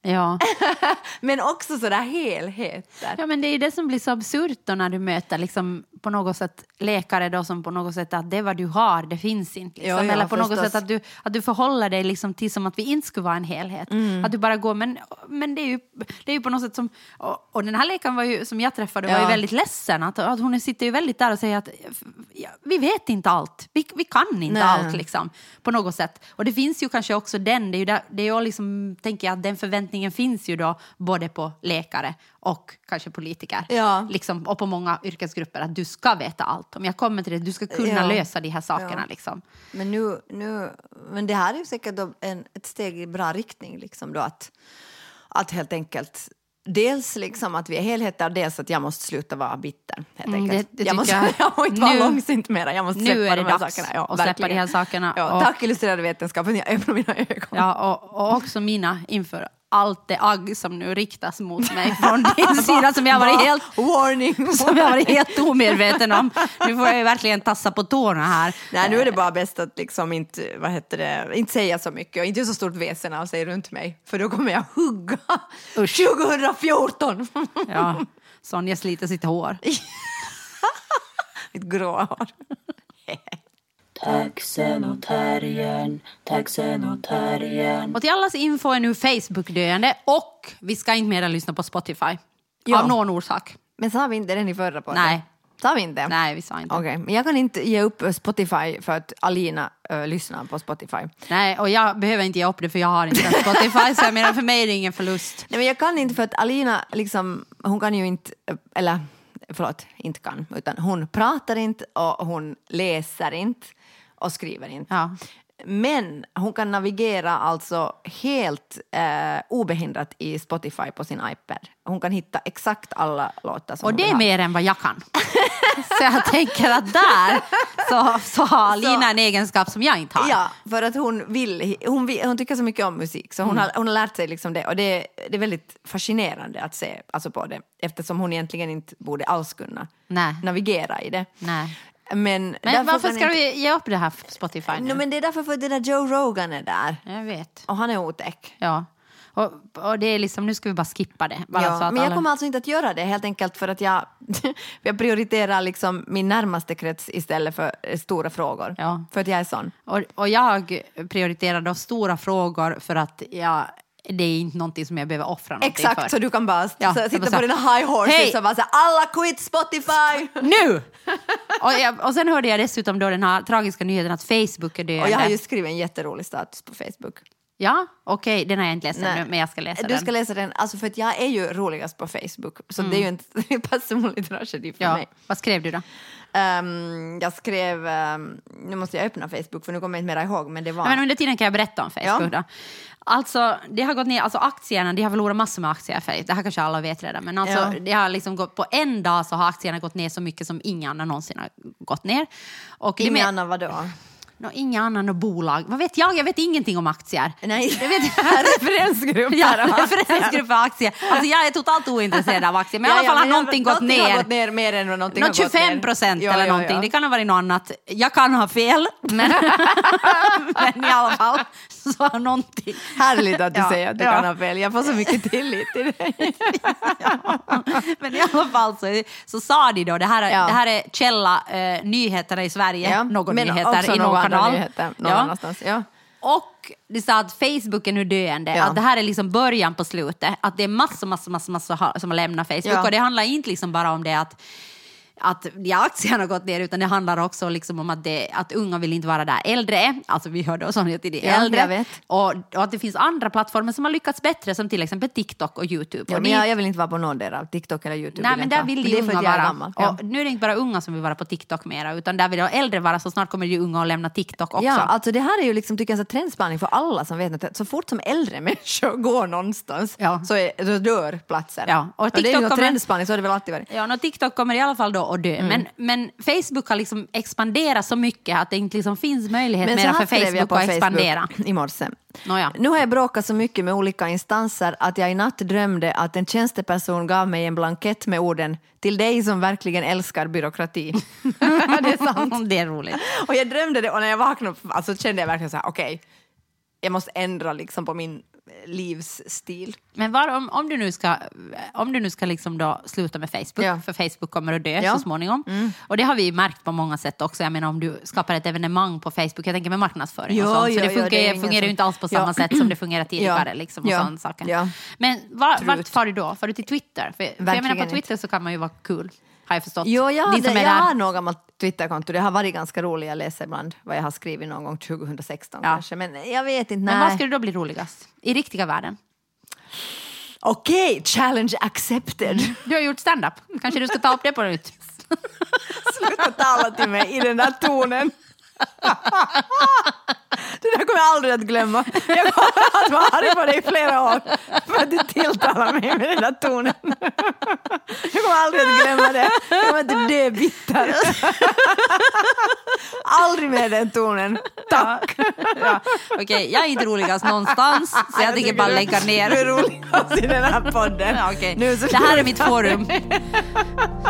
S4: Ja. *laughs*
S3: men också sådär helheter.
S4: ja men det är det som blir så absurt då när du möter liksom på något sätt läkare då som på något sätt att det vad du har, det finns inte. Liksom.
S3: Ja, ja,
S4: Eller på något
S3: förstås.
S4: sätt att du, att du förhåller dig liksom till som att vi inte skulle vara en helhet.
S3: Mm.
S4: Att du bara går, men, men det, är ju, det är ju på något sätt som, och, och den här läkaren var ju, som jag träffade var ju
S3: Ja.
S4: väldigt ledsen. Att, att hon sitter ju väldigt där och säger att ja, vi vet inte allt, vi, vi kan inte
S3: Nej.
S4: allt liksom, på något sätt. Och det finns ju kanske också den, det är ju, där, det är ju liksom, tänker jag den förväntningen finns ju då både på läkare och kanske politiker.
S3: Ja.
S4: Liksom, och på många yrkesgrupper att du ska veta allt. Om jag kommer till det, du ska kunna
S3: Ja.
S4: lösa de här sakerna.
S3: Ja.
S4: Liksom.
S3: Men, nu, nu, men det här är ju säkert en, ett steg i bra riktning, liksom då att, att helt enkelt dels liksom att vi är helheter, dels att jag måste sluta vara bitter. Helt
S4: Mm, det- det
S3: jag, måste,
S4: jag. *laughs*
S3: jag får inte vara
S4: Nu-
S3: långsint mera, jag måste
S4: nu
S3: släppa
S4: är det
S3: de här
S4: dags
S3: sakerna. Ja,
S4: att släppa de här sakerna.
S3: Ja,
S4: Och-
S3: Tack illustrerad vetenskap för att ni öppnar mina ögon.
S4: Ja, och, och också mina inför allt det agg som nu riktas mot mig från din sida som jag varit helt
S3: Warning!
S4: som jag varit helt omedveten om. Nu får jag ju verkligen tassa på tårna här.
S3: Nej, nu är det bara bäst att liksom inte, vad heter det, inte säga så mycket och inte göra så stort väsen av sig runt mig. För då kommer jag hugga
S4: Usch.
S3: 2014!
S4: Ja, Sonja sliter sitt hår. *laughs*
S3: Mitt gråa hår. *laughs*
S2: Taxen och terriern, taxen och terriern.
S4: Och till allas info är nu Facebook döende och vi ska inte mer lyssna på Spotify.
S3: Ja.
S4: Av någon orsak.
S3: Men sa vi inte den i förra podden?
S4: Nej.
S3: Sa vi inte?
S4: Nej, vi sa inte.
S3: Okej, men jag kan inte ge upp Spotify för att Alina uh, lyssnar på Spotify.
S4: Nej, och jag behöver inte ge upp det för jag har inte Spotify så jag menar för mig är det ingen förlust.
S3: Nej, men jag kan inte för att Alina, liksom, hon kan ju inte, eh, eller förlåt, inte kan, utan hon pratar inte och hon läser inte och skriver inte.
S4: Ja.
S3: Men hon kan navigera alltså helt eh, obehindrat i Spotify på sin iPad. Hon kan hitta exakt alla låtar som
S4: Och
S3: hon
S4: det är mer än vad jag kan. Så jag tänker att där så, så har Lina en egenskap som jag inte har.
S3: Ja, för att hon vill, hon, vill, hon tycker så mycket om musik så hon,
S4: Mm.
S3: har, hon har lärt sig liksom det och det, det är väldigt fascinerande att se alltså på det eftersom hon egentligen inte borde alls kunna
S4: Nej.
S3: navigera i det.
S4: Nej.
S3: Men,
S4: Men varför ska
S3: inte,
S4: vi ge upp det här Spotify nu?
S3: no, men Det är därför för det där Joe Rogan är där
S4: Jag vet.
S3: och han är otäck.
S4: Ja. Och, och det är liksom, nu ska vi bara skippa det. Bara
S3: Ja, men jag
S4: alla...
S3: kommer alltså inte att göra det helt enkelt för att jag, *laughs* jag prioriterar liksom min närmaste krets istället för stora frågor.
S4: Ja.
S3: För att jag är sån.
S4: och, och jag prioriterar då stora frågor för att jag, det är inte någonting som jag behöver offra någonting
S3: Exakt,
S4: för.
S3: så du kan bara
S4: Ja,
S3: sitta
S4: bara
S3: på dina high horses
S4: Hej!
S3: och bara säga alla quit Spotify! *laughs*
S4: Nu! och, jag, och sen hörde jag dessutom då den här tragiska nyheten att Facebook är döende.
S3: Och jag har just skrivit en jätterolig status på Facebook.
S4: Ja, okej, den har jag inte läst ännu, men jag ska läsa
S3: du
S4: den.
S3: ska läsa den, alltså för att jag är ju roligast på Facebook. Så det är ju en personlig tragedi för
S4: ja.
S3: mig.
S4: Vad skrev du då?
S3: Ehm, jag skrev, ehm, nu måste jag öppna Facebook för nu kommer jag inte mera ihåg men det var...
S4: Ja, men under tiden kan jag berätta om Facebook.
S3: Ja.
S4: Då. Alltså, det har gått ner, alltså aktierna, de har förlorat massor med aktier. För, det här kanske alla vet redan. Men alltså,
S3: Ja.
S4: det har liksom gått, på en dag så har aktierna gått ner så mycket som inga andra någonsin har gått ner. Och med,
S3: annan vadå?
S4: No, inga andra bolag. Vad vet jag? Jag vet ingenting om aktier.
S3: Nej, *laughs*
S4: Jag vet,
S3: referensgrupp.
S4: Ja, referensgrupp för aktier. Alltså jag är totalt ointresserad av aktier. Men i
S3: Ja,
S4: alla fall har någonting gått
S3: någonting har
S4: ner.
S3: gått ner mer än någonting
S4: Nå,
S3: har gått ner.
S4: 25 procent
S3: Ja,
S4: eller någonting.
S3: ja.
S4: Det kan ha varit något annat. Jag kan ha fel, men, *laughs* men i alla fall så har någonting.
S3: Härligt att du *laughs* säger att du kan ha fel. Jag får så mycket tillit till dig.
S4: Men i alla fall så, så sa de då, det här, det här är källa eh, nyheterna i Sverige,
S3: Ja,
S4: någon
S3: men
S4: nyheter i någon kanal.
S3: Nyheter, någon
S4: Ja.
S3: annanstans. Ja.
S4: Och de sa att Facebook är nu döende,
S3: Ja.
S4: att det här är liksom början på slutet. Att det är massor, massor, massor, massor som har lämnat Facebook.
S3: Ja.
S4: Och det handlar inte liksom bara om det att att de aktierna har gått ner utan det handlar också liksom om att, det, att unga vill inte vara där äldre är. Alltså vi hörde oss om till de äldre. Och, och att det finns andra plattformar som har lyckats bättre som till exempel TikTok och Youtube.
S3: Ja,
S4: och
S3: men jag, jag vill inte vara på någon där av TikTok eller Youtube.
S4: Nej, men där vill
S3: för
S4: unga vara.
S3: gammal. Ja.
S4: Och nu är det inte bara unga som vill vara på TikTok mera, utan där vill de äldre vara, så snart kommer de unga att lämna TikTok också.
S3: Ja, alltså det här är ju liksom, tycker jag, en trendspaning för alla som vet att så fort som äldre *laughs* människor går någonstans
S4: Ja.
S3: så, är, så dör platser.
S4: Ja, och
S3: och det är ju
S4: TikTok kommer-
S3: trendspaning, så har det väl alltid varit.
S4: Ja, och TikTok kommer i alla fall då att dö.
S3: Mm.
S4: Men, men Facebook har liksom expanderat så mycket att det inte liksom finns möjlighet
S3: Men
S4: mera för Facebook att expandera.
S3: I morse.
S4: Nåja.
S3: Nu har jag bråkat så mycket med olika instanser att jag i natt drömde att en tjänsteperson gav mig en blankett med orden till dig som verkligen älskar byråkrati. *laughs* det är sant. *laughs*
S4: det är roligt.
S3: Och jag drömde det och när jag vaknade alltså, kände jag verkligen så här, okej, jag måste ändra liksom på min livsstil.
S4: Men var, om, om du nu ska, om du nu ska liksom då sluta med Facebook,
S3: Ja.
S4: för Facebook kommer att dö
S3: Ja. Mm.
S4: så småningom. Och det har vi märkt på många sätt också. Jag menar om du skapar ett evenemang på Facebook, jag tänker med marknadsföring och
S3: Ja,
S4: sånt.
S3: ja,
S4: för det funkar,
S3: det
S4: fungerar ju inte alls på samma sätt som det fungerade tidigare. Liksom, och
S3: Ja.
S4: saker. Men var, vart far du då? Far du till Twitter? För, för jag menar på Twitter så kan man ju vara kul, har jag förstått.
S3: Jo, jag,
S4: De
S3: hade, jag har något gammalt Twitterkonto. Det har varit ganska roligt. Jag läser ibland vad jag har skrivit någon gång 2016
S4: Ja.
S3: kanske. Men jag vet inte.
S4: Men
S3: nej.
S4: vad skulle då bli roligast? I riktiga världen?
S3: Okej, challenge accepted.
S4: Du har gjort stand-up. Kanske du ska ta upp det på nytt? *laughs*
S3: Sluta tala till mig i den där tonen. *laughs* Det där kommer jag aldrig att glömma. Jag kommer att vara arg på dig i flera år för att du tilltalar mig med den där tonen. Jag kommer aldrig att glömma det. Jag kommer inte dö bitter. Aldrig med den tonen. Tack.
S4: Ja. Okej, jag är inte roligast någonstans, så jag, tänker
S3: tycker
S4: bara lägga ner.
S3: Du är roligast i den här podden.
S4: Ja, okej.
S3: Nu
S4: Det här är mitt forum.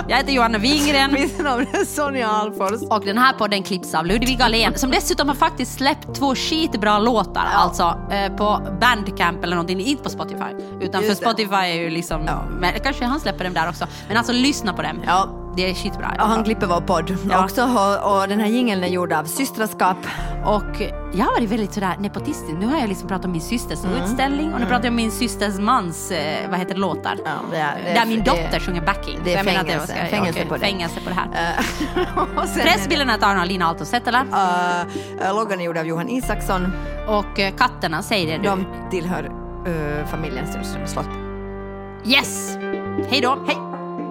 S4: Jag heter Johanna Wingren.
S3: Mitt namn är Sonja Alfors.
S4: Och den här podden klipps av Ludvig Ahlén som dessutom har faktiskt släppt två skitbra låtar. Alltså eh, på Bandcamp eller någonting, inte på Spotify. Utan för
S3: Just det.
S4: Spotify är ju liksom,
S3: Ja.
S4: men kanske han släpper dem där också. Men alltså lyssna på dem.
S3: Ja.
S4: Det är skitbra.
S3: Och han klipper vår podd
S4: Ja.
S3: också och, och den här jingeln är gjord av Systraskap.
S4: Och jag har varit väldigt sådär nepotistisk. Nu har jag liksom pratat om min systers
S3: Mm.
S4: utställning och nu pratar jag om min systers mans, eh, vad heter låtar.
S3: Ja, det är- det är-
S4: Där min
S3: det
S4: dotter sjunger backing.
S3: det är
S4: jag menar att
S3: fängelse.
S4: var-
S3: Fängelse
S4: okej,
S3: på det.
S4: Fängelse på det här.
S3: Eh, *laughs* sen är
S4: tagen av Lina Aalto Setälä
S3: det- eh, loggan är gjord av Johan Isaksson.
S4: och eh, katterna, säger det du.
S3: De tillhör uh, familjen Stenström slott.
S4: Yes! Hej då! Hej!